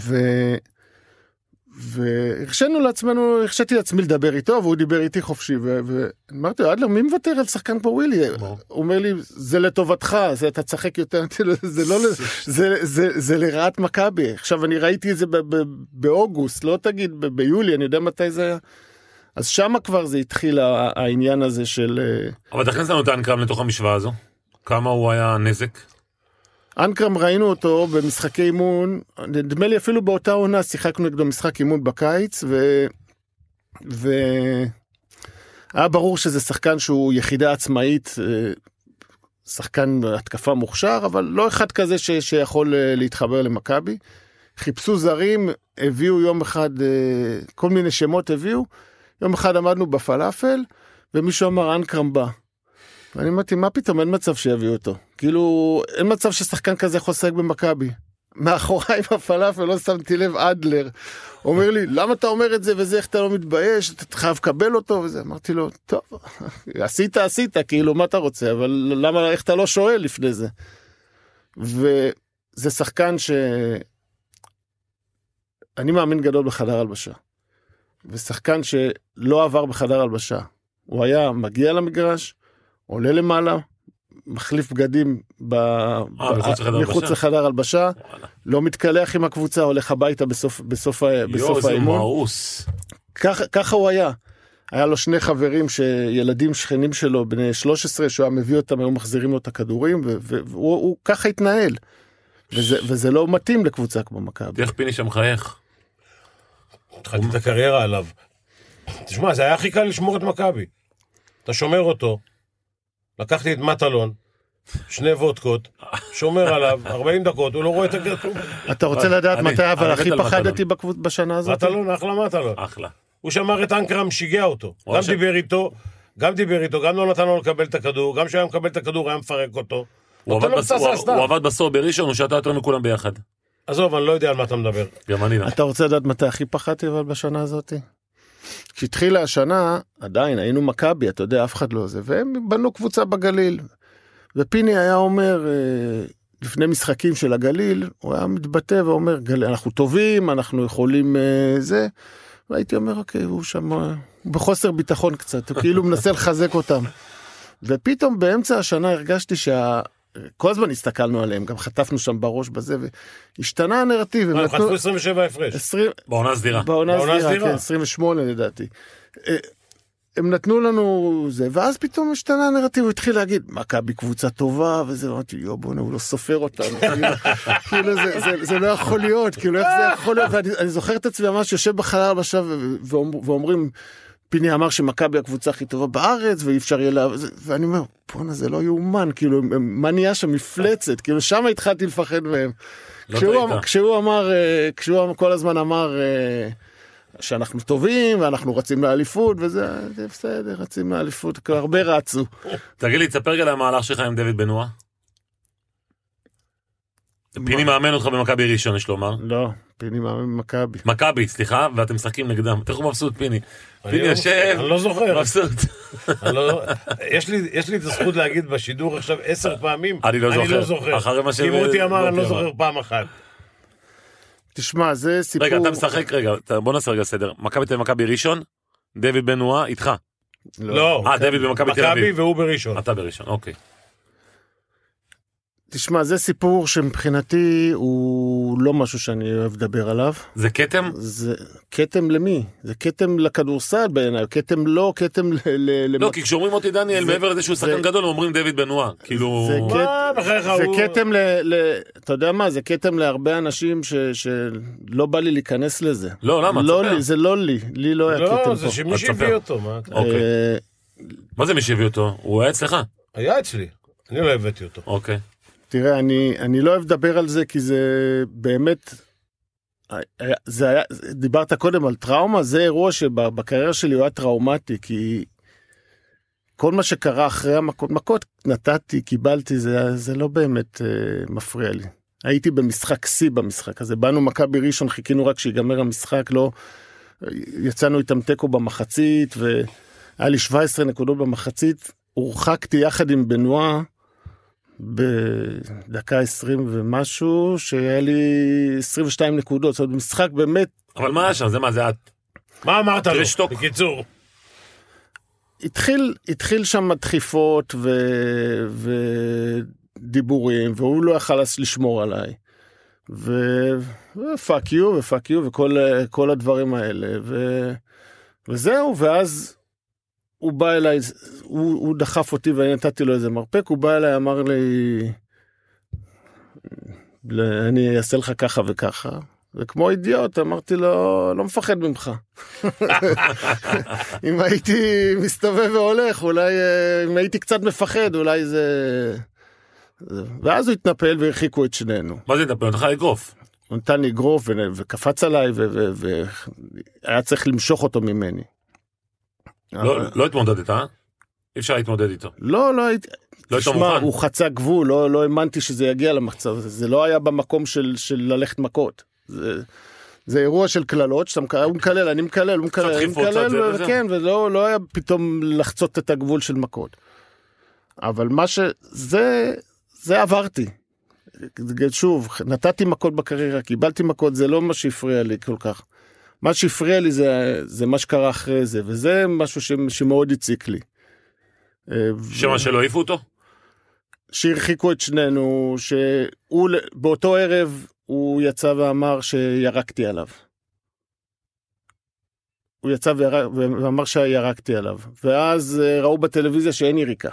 ו... והרשינו לעצמנו, הרשיתי לעצמי לדבר איתו, והוא דיבר איתי חופשי, ואמרתי לו, אדלר, מי מוותר על שחקן כמו ווילי? הוא אומר לי, זה לטובתך, זה אתה תשחק יותר, לו, זה לא, זה, זה, זה לרעת מכבי. עכשיו, אני ראיתי את זה באוגוסט, לא תגיד ביולי, אני יודע מתי זה היה. אז שמה כבר זה התחיל העניין הזה של... אה, אבל תכניס לנו את האנקרם לתוך המשוואה הזו. כמה הוא היה נזק? אנקרם ראינו אותו במשחקי אימון, נדמה לי אפילו באותה עונה שיחקנו נגדו משחק אימון בקיץ, ו... ו... היה ברור שזה שחקן שהוא יחידה עצמאית, אה, שחקן התקפה מוכשר, אבל לא אחד כזה ש... שיכול אה, להתחבר למכבי. חיפשו זרים, הביאו יום אחד, אה, כל מיני שמות הביאו, יום אחד עמדנו בפלאפל, ומישהו אמר אנקרם בא. ואני אמרתי, מה פתאום, אין מצב שיביאו אותו. כאילו, אין מצב ששחקן כזה יכול לשחק במכבי. מאחוריי בפלאפל, לא שמתי לב, אדלר. אומר לי, למה אתה אומר את זה וזה, איך אתה לא מתבייש, אתה חייב לקבל אותו וזה. אמרתי לו, טוב, <laughs> עשית, עשית, כאילו, מה אתה רוצה, אבל למה, איך אתה לא שואל לפני זה? וזה שחקן ש... אני מאמין גדול בחדר הלבשה. ושחקן שלא עבר בחדר הלבשה. הוא היה מגיע למגרש, עולה למעלה, מחליף בגדים ב... אה, מחוץ לחדר מחוץ הלבשה? לחדר לא מתקלח עם הקבוצה, הולך הביתה בסוף, בסוף, יואו, בסוף האימון. מאוס. ככה, ככה הוא היה. היה לו שני חברים שילדים שכנים שלו בני 13 שהוא היה מביא אותם היו מחזירים לו את הכדורים והוא הוא ככה התנהל. וזה, וזה לא מתאים לקבוצה כמו מכבי. איך פיני שם מחייך? התחלתי את הקריירה עליו. תשמע, זה היה הכי קל לשמור את מכבי. אתה שומר אותו, לקחתי את מטלון, שני וודקות, שומר עליו, <laughs> 40 דקות, הוא לא רואה את הכדור. אתה רוצה לדעת מתי אבל הכי פחדתי. בשנה הזאת? מטלון, אחלה מטלון. אחלה. הוא שמר את אנקרם, שיגע אותו. גם דיבר איתו, גם דיבר איתו, גם לא נתן לו לקבל את הכדור, גם כשהיה מקבל את הכדור היה מפרק אותו. הוא עבד פצצה הוא- עבד בסוף בראשון, הוא שתה יותר מכולם ביחד. עזוב, אני לא יודע על מה אתה מדבר. גם אני לא. אתה רוצה לדעת מתי הכי פחדתי אבל בשנה הזאת? כשהתחילה השנה, עדיין היינו מכבי, אתה יודע, אף אחד לא זה, והם בנו קבוצה בגליל. ופיני היה אומר, אה, לפני משחקים של הגליל, הוא היה מתבטא ואומר, "גל- אנחנו טובים, אנחנו יכולים אה, זה. והייתי אומר, אוקיי, הוא שם, אה, בחוסר ביטחון קצת, הוא כאילו מנסה לחזק אותם. ופתאום באמצע השנה הרגשתי שה... כל הזמן הסתכלנו עליהם, גם חטפנו שם בראש בזה, והשתנה הנרטיב. הם חטפו 27 הפרש. 20, בעונה סדירה. בעונה בעונה סדירה, סדירה. כן, 28 לדעתי. אה, הם נתנו לנו זה, ואז פתאום השתנה הנרטיב, הוא התחיל להגיד, מכבי קבוצה טובה, וזה, אמרתי, יו בואנה, הוא לא סופר אותנו, <laughs> כאילו, כאילו זה, זה, זה לא יכול להיות, כאילו איך זה יכול להיות, ואני אני זוכר את עצמי ממש יושב בחלל הלבשה ו- ואומר- ואומרים, פיני אמר שמכבי הקבוצה הכי טובה בארץ, ואי אפשר יהיה לה... ואני אומר, בואנה, זה לא יאומן, כאילו, מה נהיה שם מפלצת, כאילו, שם התחלתי לפחד מהם. לא כשהוא. אמר- כשהוא אמר, אה, כשהוא כל הזמן אמר אה, שאנחנו טובים ואנחנו רצים לאליפות וזה זה בסדר, רצים לאליפות, הרבה רצו. תגיד לי, תספר רגע על המהלך שלך עם דוד בנוע. פיני מאמן אותך במכבי ראשון, יש לומר. לא, פיני מאמן במכבי. מכבי, סליחה, ואתם משחקים נגדם. תראו הוא מבסוט, פיני. פיני לא- יושב, אני לא זוכר. מבסוט. לא- יש לי- יש לי את הזכות להגיד בשידור עכשיו עשר פעמים, אני לא זוכר. אני לא זוכר. אחרי מה ש- כי מוטי אמר, אני לא. זוכר פעם אחת. תשמע, זה סיפור... רגע, אתה משחק, רגע, אתה- בוא נעשה רגע סדר. מכבי תל אביב, מכבי ראשון, דוד בן נועה איתך. לא, אה, דוד במכבי תל מכבי אביב. והוא בראשון. אתה בראשון, אוקיי. תשמע, זה סיפור שמבחינתי הוא לא משהו שאני אוהב לדבר עליו. זה כתם? זה כתם למי? זה כתם לכדורסל בעיניי, כתם לא, כתם ל... ל- לא, למ- כי כשאומרים מוטי דניאל, זה- מעבר לזה שהוא זה- שחקן גדול, הם אומרים דוד בן נועה. כאילו... זה מה, בחייך, זה הוא- כתם ל, ל... אתה יודע מה? זה כתם להרבה אנשים ש... שלא בא לי להיכנס לזה. לא, למה? לא. לי, זה לא לי, לי לא היה כתם לא, פה. זה שמי שהביא. אותו, מה? אתה- אוקיי. אה, מה זה מי שהביא אותו? הוא היה אצלך. היה אצלי, אני לא הבאתי אותו. אוקיי. תראה, אני, אני לא אוהב לדבר על זה כי זה באמת, זה היה, דיברת קודם על טראומה, זה אירוע שבקריירה שלי הוא היה טראומטי, כי כל מה שקרה אחרי המכות, מכות נתתי, קיבלתי, זה, זה לא באמת אה, מפריע לי. הייתי במשחק שיא במשחק הזה, באנו מכבי ראשון, חיכינו רק שיגמר המשחק, לא... יצאנו איתם תיקו במחצית, והיה לי 17 נקודות במחצית, הורחקתי יחד עם בנועה. בדקה 20 ומשהו שהיה לי 22 נקודות זאת אומרת משחק באמת אבל מה היה שם? זה מה, זה את? מה אמרת לו? תשתוק. בקיצור. התחיל, התחיל שם דחיפות ו... ודיבורים, והוא לא יכל לשמור עליי. ופאק יו ופאק יו וכל כל הדברים האלה. ו... וזהו, ואז הוא בא אליי, הוא, הוא דחף אותי ואני נתתי לו איזה מרפק, הוא בא אליי, אמר לי, אני אעשה לך ככה וככה. וכמו אידיוט אמרתי לו לא מפחד ממך. <laughs> אם הייתי מסתובב והולך אולי אה, אם הייתי קצת מפחד אולי זה. ואז הוא התנפל והרחיקו את שנינו. מה זה נתן לך אגרוף? הוא נתן לי אגרוף וקפץ עליי והיה צריך למשוך אותו ממני. לא- לא התמודדת, אה? אי אפשר להתמודד איתו. לא לא הייתי. לא היית מוכן? הוא חצה גבול, לא, לא האמנתי שזה יגיע למצב הזה, זה לא היה במקום של, של ללכת מכות. זה, זה אירוע של קללות, שאתה מקלל, הוא מקלל, אני מקלל, הוא מקלל, אני מקלל, וזה. כן, ולא לא היה פתאום לחצות את הגבול של מכות. אבל מה ש... זה, זה עברתי. שוב, נתתי מכות בקריירה, קיבלתי מכות, זה לא מה שהפריע לי כל כך. מה שהפריע לי זה, זה מה שקרה אחרי זה, וזה משהו ש, שמאוד הציק לי. אה, שמה שלא העיפו אותו? שהרחיקו את שנינו, שהוא באותו ערב הוא יצא ואמר שירקתי עליו. הוא יצא וירק, ואמר שירקתי עליו, ואז אה, ראו בטלוויזיה שאין יריקה.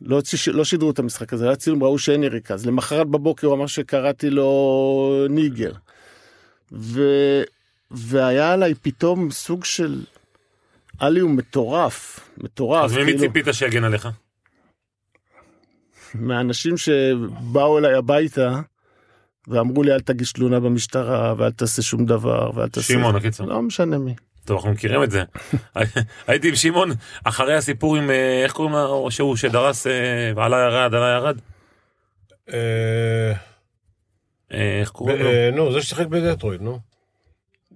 לא, לא שידרו את המשחק הזה, היה צילום, ראו שאין יריקה. אז למחרת בבוקר הוא אמר שקראתי לו ניגר. ו... והיה עליי פתאום סוג של... עליהום מטורף, מטורף. אז ממי כאילו- ציפית שיגן עליך? מהאנשים שבאו אליי הביתה ואמרו לי אל תגיש תלונה במשטרה ואל תעשה שום דבר ואל תעשה... שמעון, הקיצור. לא משנה מי. טוב, אנחנו מכירים את זה. <laughs> הייתי עם שמעון אחרי הסיפור עם, אה, איך קוראים לו, שהוא שדרס אה, ועלה ירד, עלה ירד? אה, איך קוראים לו? נו, זה ששיחק בדטרויד, נו.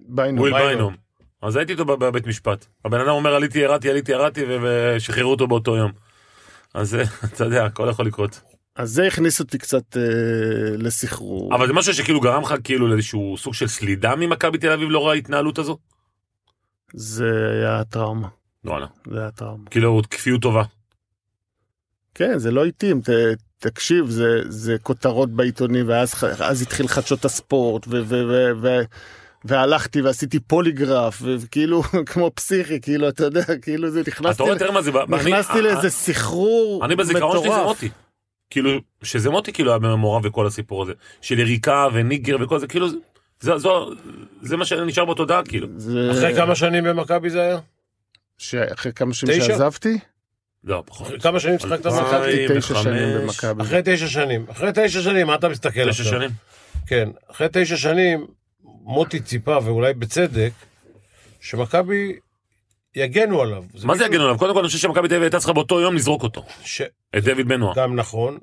ביינו. וויל ביינום. ביינום. אז הייתי איתו בב- בבית משפט. הבן אדם אומר עליתי, ירדתי, עליתי, ירדתי, ושחררו אותו באותו יום. אז אה, <laughs> אתה יודע, הכל יכול לקרות. אז זה הכניס אותי קצת אה, לסחרור. אבל זה משהו שכאילו גרם לך כאילו לאיזשהו סוג של סלידה ממכבי תל אביב לאור ההתנהלות הזו? זה היה טראומה. וואלה. זה היה טראומה. כאילו כפיות טובה. כן, זה לא התאים. ת, תקשיב, זה, זה כותרות בעיתונים, ואז אז התחיל חדשות הספורט, ו, ו, ו, ו, והלכתי ועשיתי פוליגרף, וכאילו, <laughs> כמו פסיכי, כאילו, אתה יודע, כאילו זה נכנסתי... נכנסתי אה, לאיזה סחרור אני בזיכרון שלי זה. מוטי. כאילו, שזה מוטי כאילו היה מעורב בכל הסיפור הזה. של יריקה וניגר וכל זה, כאילו, זה- זה, זו, זה מה שנשאר בתודעה כאילו. זה... אחרי כמה שנים במכבי זה היה? שאחרי כמה שנים תשע? שעזבתי, לא, פחות. אחרי כמה שנים שיחקת אלפיים במכבי? תשע. שנים במכבי. אחרי תשע שנים. אחרי תשע שנים, מה אתה מסתכל תשע עכשיו? שנים. כן, אחרי תשע שנים, מוטי ציפה, ואולי בצדק, שמכבי יגנו עליו. מה זה יגנו עליו? קודם כל אני חושב שמכבי תל אביב הייתה צריכה באותו יום לזרוק אותו. ש... את דוד בן. גם נכון,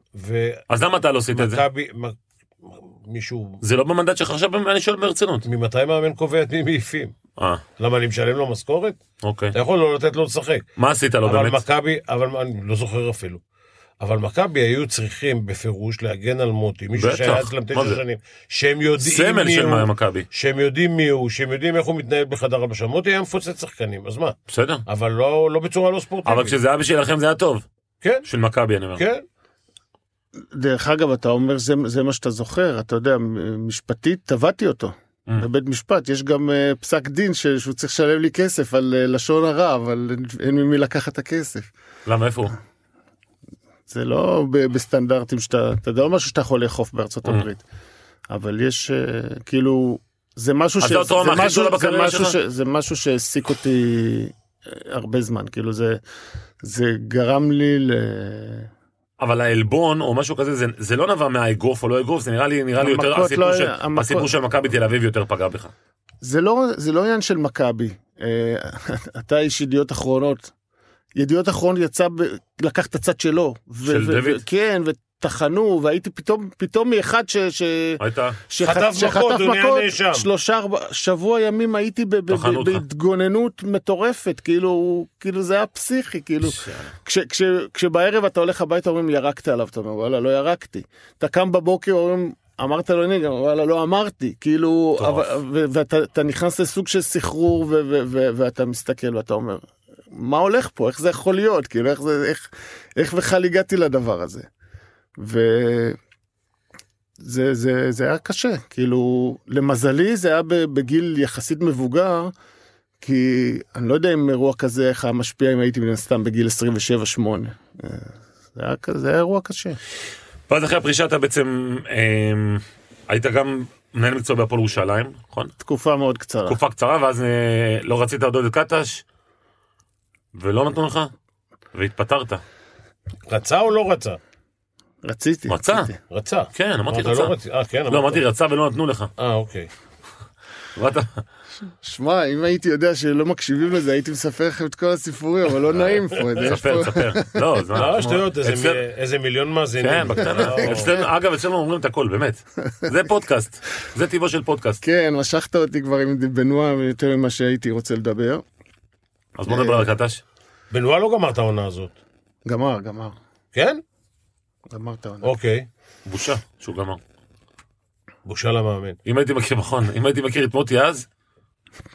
אז למה אתה לא עשית את זה? ומכבי... מ- מישהו... זה לא במנדט שלך עכשיו, אני שואל ברצינות. ממתי מאמן קובע את מי מעיפים? אה, למה אני משלם לו משכורת? אוקיי. אתה יכול לא לתת לו לשחק. מה עשית לו אבל באמת? מכבי, אבל אני לא זוכר אפילו. אבל מכבי היו צריכים בפירוש להגן על מוטי, מישהו בטח, שהיה אצלם תשע? שנים, שהם יודעים סמל מי של הוא, מכבי. שהם יודעים מי הוא, שהם יודעים איך הוא מתנהל בחדר הלבשה. מוטי היה מפוצץ שחקנים, אז מה? בסדר. אבל לא, לא בצורה לא ספורטיבית. אבל כשזה היה בשבילכם זה היה טוב. כן, של מכבי אני אומר. כן. דרך אגב, אתה אומר זה, זה מה שאתה זוכר, אתה יודע, משפטית תבעתי אותו. Mm. בבית משפט יש גם uh, פסק דין ש- שהוא צריך לשלם לי כסף על uh, לשון הרע, אבל אין- אין ממי לקחת את הכסף. למה איפה הוא? זה לא בסטנדרטים שאתה, אתה יודע, לא משהו שאתה יכול לאכוף בארצות Mm. הברית. אבל יש uh, כאילו, זה משהו ש... זה משהו- שהעסיק אותי אה, הרבה זמן, כאילו זה, זה גרם לי ל... אבל העלבון או משהו כזה זה, זה לא נבע מהאגרוף או לא אגרוף זה נראה לי נראה לי יותר המכות הסיפור, לא של, המכות- הסיפור של מכבי תל אביב יותר פגע בך. זה לא, זה לא עניין של מכבי. אה, <laughs> אתה איש ידיעות אחרונות. ידיעות אחרונות יצא, ב... לקח את הצד שלו. ו- של ו- דוד? ו- כן, וטחנו, והייתי פתאום, פתאום מאחד ש... ש... הייתה שח- חטף מכות, הוא נהיה נאשם. שלושה, ארבע, שבוע ימים הייתי ב- ב-. בהתגוננות מטורפת, כאילו, כאילו זה היה פסיכי, כאילו, כש, כש, כשבערב אתה הולך הביתה אומרים ירקת עליו, אתה אומר וואלה לא ירקתי. אתה קם בבוקר אומרים אמרת לו אני גם, וואלה, לא אמרתי, כאילו. אבל- ואתה אתה נכנס לסוג של סחרור, ואתה מסתכל ואתה אומר, מה הולך פה, איך זה יכול להיות, כאילו, איך זה, איך, איך בכלל הגעתי לדבר הזה. וזה זה, זה היה קשה, כאילו, למזלי זה היה בגיל יחסית מבוגר, כי אני לא יודע אם אירוע כזה איך היה משפיע אם הייתי מן הסתם בגיל 27-8. אה, זה היה, כזה- זה היה אירוע קשה. ואז אחרי הפרישה אתה בעצם אה, היית גם מנהל מקצוע בהפועל ירושלים, נכון? תקופה מאוד קצרה. תקופה קצרה ואז אה, לא רצית לעודד את קטש ולא נתנו לך והתפטרת. רצה או לא רצה? רציתי. רצה. רציתי. רצה. כן, אמרתי אמרת רצה. לא רצה. אה, כן, לא, אמרת. אמרתי רצה ולא נתנו לך. אה, אוקיי. שמע, אם הייתי יודע שלא מקשיבים לזה, הייתי מספר לכם את כל הסיפורים, אבל לא נעים פה. יש ספר, פה- ספר. לא, זה לא, שטויות, איזה מיליון מאזינים. כן, בקטנה. <laughs> אגב, אצלנו אומרים את הכל, באמת. זה פודקאסט. זה טיבו של פודקאסט. כן, משכת אותי כבר עם בנוע יותר ממה שהייתי רוצה לדבר. אז בוא נדבר על קטש. בנועה לא גמר את העונה הזאת. גמר, גמר. כן? גמר את העונה. אוקיי. בושה שהוא גמר. בושה למאמן. אם הייתי מכיר, נכון, אם הייתי מכיר את מוטי אז,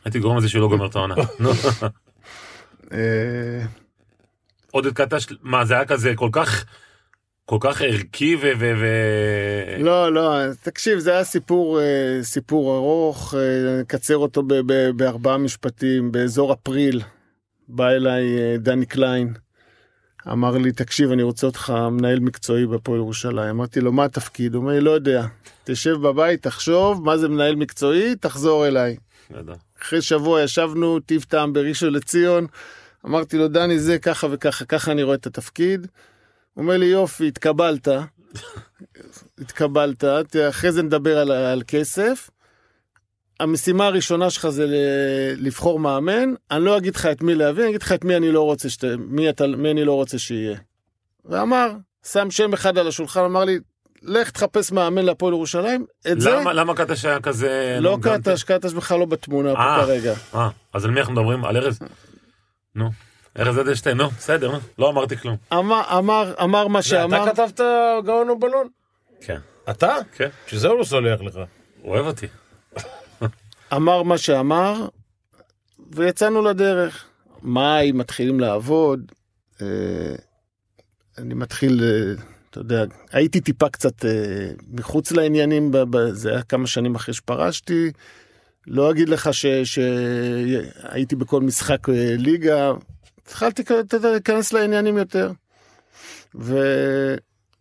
הייתי גורם לזה שהוא לא גומר את העונה. <laughs> אה, עודד קטש, מה זה היה כזה כל כך, כל כך ערכי ו... ו- ו- לא, לא, תקשיב, זה היה סיפור, אה, סיפור ארוך, אה, נקצר אותו ב- ב- בארבעה משפטים, באזור אפריל. בא אליי אה, דני קליין, אמר לי, תקשיב, אני רוצה אותך מנהל מקצועי בפועל ירושלים. אמרתי לו, מה התפקיד? הוא אומר לי, לא יודע. תשב בבית, תחשוב, מה זה מנהל מקצועי, תחזור אליי. גדול. אחרי שבוע ישבנו טיב טעם בראשון לציון, אמרתי לו, דני, זה ככה וככה, ככה אני רואה את התפקיד. הוא אומר לי, יופי, התקבלת. <laughs> התקבלת, אחרי זה נדבר על, על כסף. המשימה הראשונה שלך זה לבחור מאמן, אני לא אגיד לך את מי להביא, אני אגיד לך את מי אני לא רוצה, שת... מי, אתה... מי אני לא רוצה שיהיה. ואמר, שם שם אחד על השולחן, אמר לי, לך תחפש מאמן להפועל ירושלים, את זה למה, למה קטש היה כזה... לא קטש, קטש בכלל לא בתמונה פה אה. כרגע. אה, אז על מי אנחנו מדברים? על ארז? נו. ארז אדלשטיין, נו, בסדר, נו, לא אמרתי כלום. אמר, אמר, אמר מה שאמר, אתה כתבת גאון או בלון? כן. אתה? כן. שזה הוא לא סולח לך. הוא אוהב אותי. אמר מה שאמר, ויצאנו לדרך. מאי, מתחילים לעבוד, אה, אני מתחיל, אה, אתה יודע, הייתי טיפה קצת אה, מחוץ לעניינים, זה היה כמה שנים אחרי שפרשתי. לא אגיד לך שהייתי בכל משחק ליגה, התחלתי להיכנס לעניינים יותר.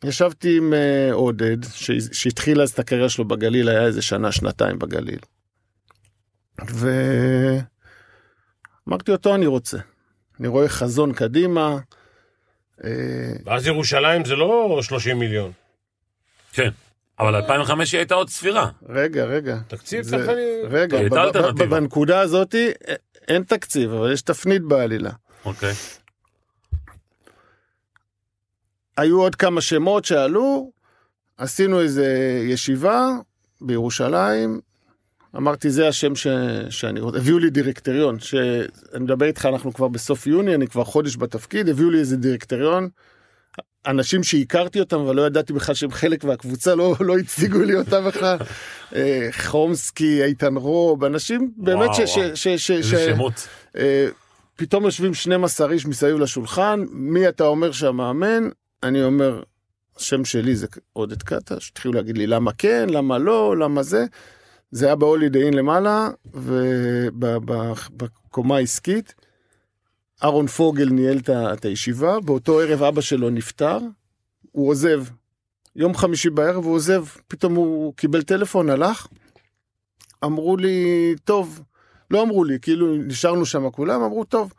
וישבתי עם עודד, ש- שהתחיל אז את הקריירה שלו בגליל, היה איזה שנה, שנתיים בגליל. ואמרתי אותו אני רוצה. אני רואה חזון קדימה. אה, ואז ירושלים זה לא 30 מיליון. כן. אבל 2005 היא הייתה עוד ספירה. רגע, רגע. תקציב זה- ככה אני... רגע, הייתה ב- ב- אלטרנטיבה. ב- בנקודה הזאת אה, אין תקציב, אבל יש תפנית בעלילה. אוקיי. היו עוד כמה שמות שעלו, עשינו איזה ישיבה בירושלים, אמרתי זה השם ש... שאני רוצה, הביאו לי דירקטוריון, שאני מדבר איתך אנחנו כבר בסוף יוני, אני כבר חודש בתפקיד, הביאו לי איזה דירקטוריון, אנשים שהכרתי אותם אבל לא ידעתי בכלל שהם חלק מהקבוצה, לא, לא הציגו לי אותם בכלל, אה, חומסקי, איתן רוב, אנשים באמת ש... ש... ש... ש... איזה ש... שמות. אה, פתאום יושבים 12 איש מסביב לשולחן, מי אתה אומר שהמאמן? אני אומר, השם שלי זה עודד קטש, התחילו להגיד לי למה כן, למה לא, למה זה. זה היה בהולידיי אין למעלה, ובקומה העסקית. אהרון פוגל ניהל את הישיבה, באותו ערב אבא שלו נפטר, הוא עוזב. יום חמישי בערב הוא עוזב, פתאום הוא קיבל טלפון, הלך. אמרו לי, טוב, לא אמרו לי, כאילו נשארנו שם כולם, אמרו, טוב,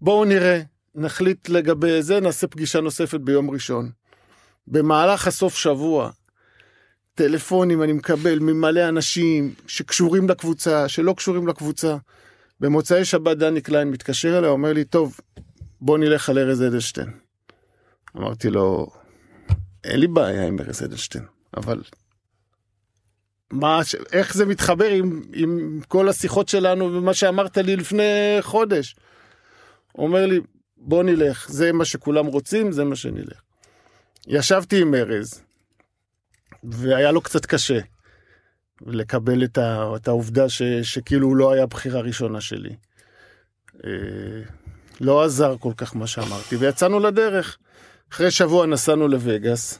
בואו נראה, נחליט לגבי זה, נעשה פגישה נוספת ביום ראשון. במהלך הסוף שבוע, טלפונים אני מקבל ממלא אנשים שקשורים לקבוצה, שלא קשורים לקבוצה. במוצאי שבת דני קליין מתקשר אליי, אומר לי, טוב, בוא נלך על ארז אדלשטיין. אמרתי לו, אין לי בעיה עם ארז אדלשטיין, אבל מה, איך זה מתחבר עם, עם כל השיחות שלנו ומה שאמרת לי לפני חודש? אומר לי, בוא נלך, זה מה שכולם רוצים, זה מה שנלך. ישבתי עם ארז, והיה לו קצת קשה לקבל את, ה, את העובדה ש, שכאילו הוא לא היה הבחירה הראשונה שלי. אה, לא עזר כל כך מה שאמרתי, ויצאנו לדרך. אחרי שבוע נסענו לווגאס,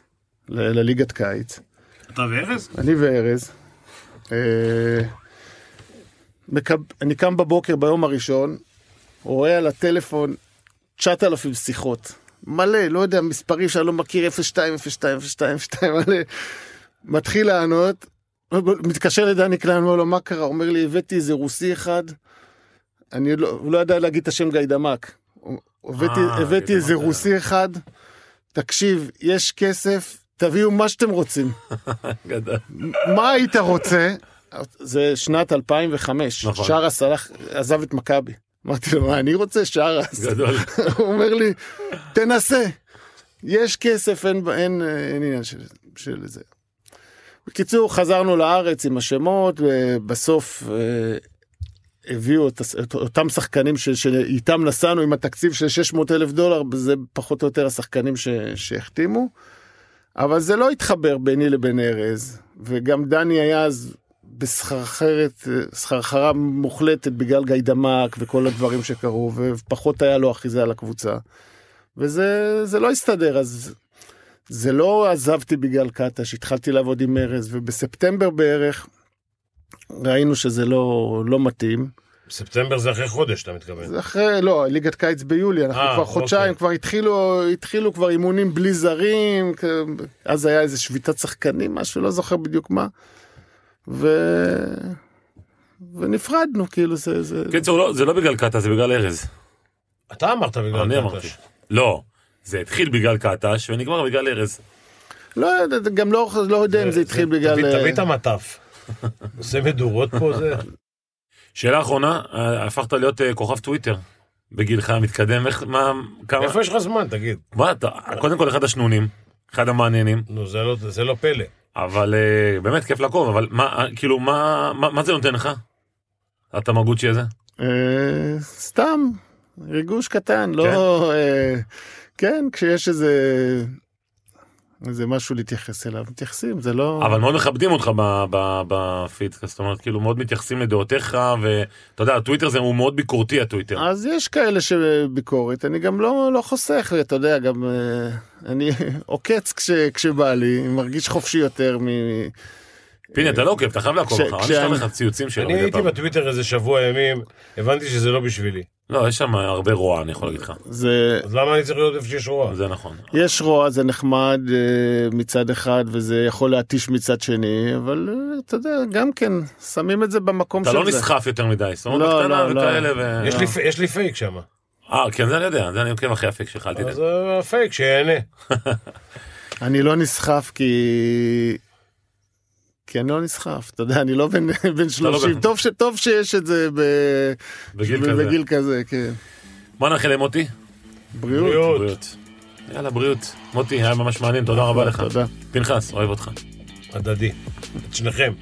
ל- לליגת קיץ. אתה וארז? אני וארז. אה. אני קם בבוקר ביום הראשון, רואה על הטלפון 9,000 שיחות. מלא, לא יודע, מספרים שאני לא מכיר, 02, 02, 02, 02, מלא. מתחיל לענות, מתקשר לדני קליין, אומר לו, מה קרה? אומר לי, הבאתי איזה רוסי אחד, אני לא, הוא לא ידע להגיד את השם גיידמק. הבאתי, אה, הבאתי איזה. רוסי אחד, תקשיב, יש כסף, תביאו מה שאתם רוצים. <laughs> מה היית רוצה? זה שנת 2005, נכון. שרס הלך, עזב את מכבי. אמרתי לו, מה אני רוצה? שרס. גדול. <laughs> הוא אומר לי, תנסה, יש כסף, אין, אין, אין עניין של, של זה. בקיצור, חזרנו לארץ עם השמות, ובסוף אה, הביאו את, את אותם שחקנים ש, שאיתם נסענו עם התקציב של 600 אלף דולר, זה פחות או יותר השחקנים ש, שהחתימו. אבל זה לא התחבר ביני לבין ארז, וגם דני היה אז בסחרחרת, סחרחרה מוחלטת בגלל גיידמק וכל הדברים שקרו, ופחות היה לו אחיזה על הקבוצה. וזה זה לא הסתדר, אז זה לא עזבתי בגלל קטש, התחלתי לעבוד עם ארז, ובספטמבר בערך ראינו שזה לא, לא מתאים. ספטמבר זה אחרי חודש, אתה מתכוון. זה אחרי, לא, ליגת קיץ ביולי, אנחנו אה, כבר חודשיים, אוקיי. כבר התחילו, התחילו כבר אימונים בלי זרים, אז היה איזה שביתת שחקנים, משהו, לא זוכר בדיוק מה. ו... ונפרדנו, כאילו זה... זה... קיצור, לא, זה לא בגלל קאטה, זה בגלל ארז. אתה אמרת בגלל אני אמרתי. קטש. לא, זה התחיל בגלל קטש ונגמר בגלל ארז. לא יודע, גם לא, לא יודע אם זה התחיל בגלל... תביא- אה, את המטף. <laughs> עושה מדורות פה זה. שאלה אחרונה, אה, הפכת להיות אה, כוכב טוויטר בגילך המתקדם, איך, מה, כמה, איפה יש לך זמן, תגיד? מה אתה, קודם כל אחד השנונים, אחד המעניינים, נו, זה לא- זה לא פלא. אבל באמת כיף לעקוב, אבל מה, כאילו, מה, מה, מה זה נותן לך? התמגוצ'י הזה? סתם, ריגוש קטן, לא... כן, כשיש איזה... איזה משהו להתייחס אליו, מתייחסים, זה לא... אבל מאוד מכבדים אותך בפיד, זאת אומרת, כאילו מאוד מתייחסים לדעותיך, ואתה יודע, הטוויטר זה, הוא מאוד ביקורתי הטוויטר. אז יש כאלה שביקורת, אני גם לא, לא חוסך, אתה יודע, גם אה, אני <laughs> עוקץ כש, כשבא לי, מרגיש חופשי יותר מ... פיני, אתה לא עוקב, אתה חייב לעקוב אל כשאני- תשלח לך ציוצים שלו. אני הייתי. בטוויטר איזה שבוע ימים, הבנתי שזה לא בשבילי. לא, יש שם הרבה רוע, אני יכול להגיד לך. זה, אז למה אני צריך להיות איפה שיש רוע? זה נכון. יש רוע, זה נחמד אה, מצד אחד, וזה יכול להתיש מצד שני, אבל אה, אתה יודע, גם כן, שמים את זה במקום אתה של לא זה. נסחף יותר מדי, זאת אומרת, לא, בקטנה לא, לא. וכאלה, ו... יש לי פ- יש לי פייק שם. אה, כן, זה אני יודע, זה אני עוקב אחרי הפיק שלך, אל תדאג. אז הפייק, שיהנה. <laughs> אני לא נסחף כי... כי אני לא נסחף, אתה יודע, אני לא בן, בן 30, בן- טוב, ש, טוב שיש את זה ב... בגיל ב- כזה. בגיל כזה, כן. בוא נאחל למוטי. בריאות. בריאות. בריאות. יאללה, בריאות. מוטי, היה ממש מעניין, תודה רבה לך. תודה. פנחס, אוהב אותך. הדדי. את שניכם.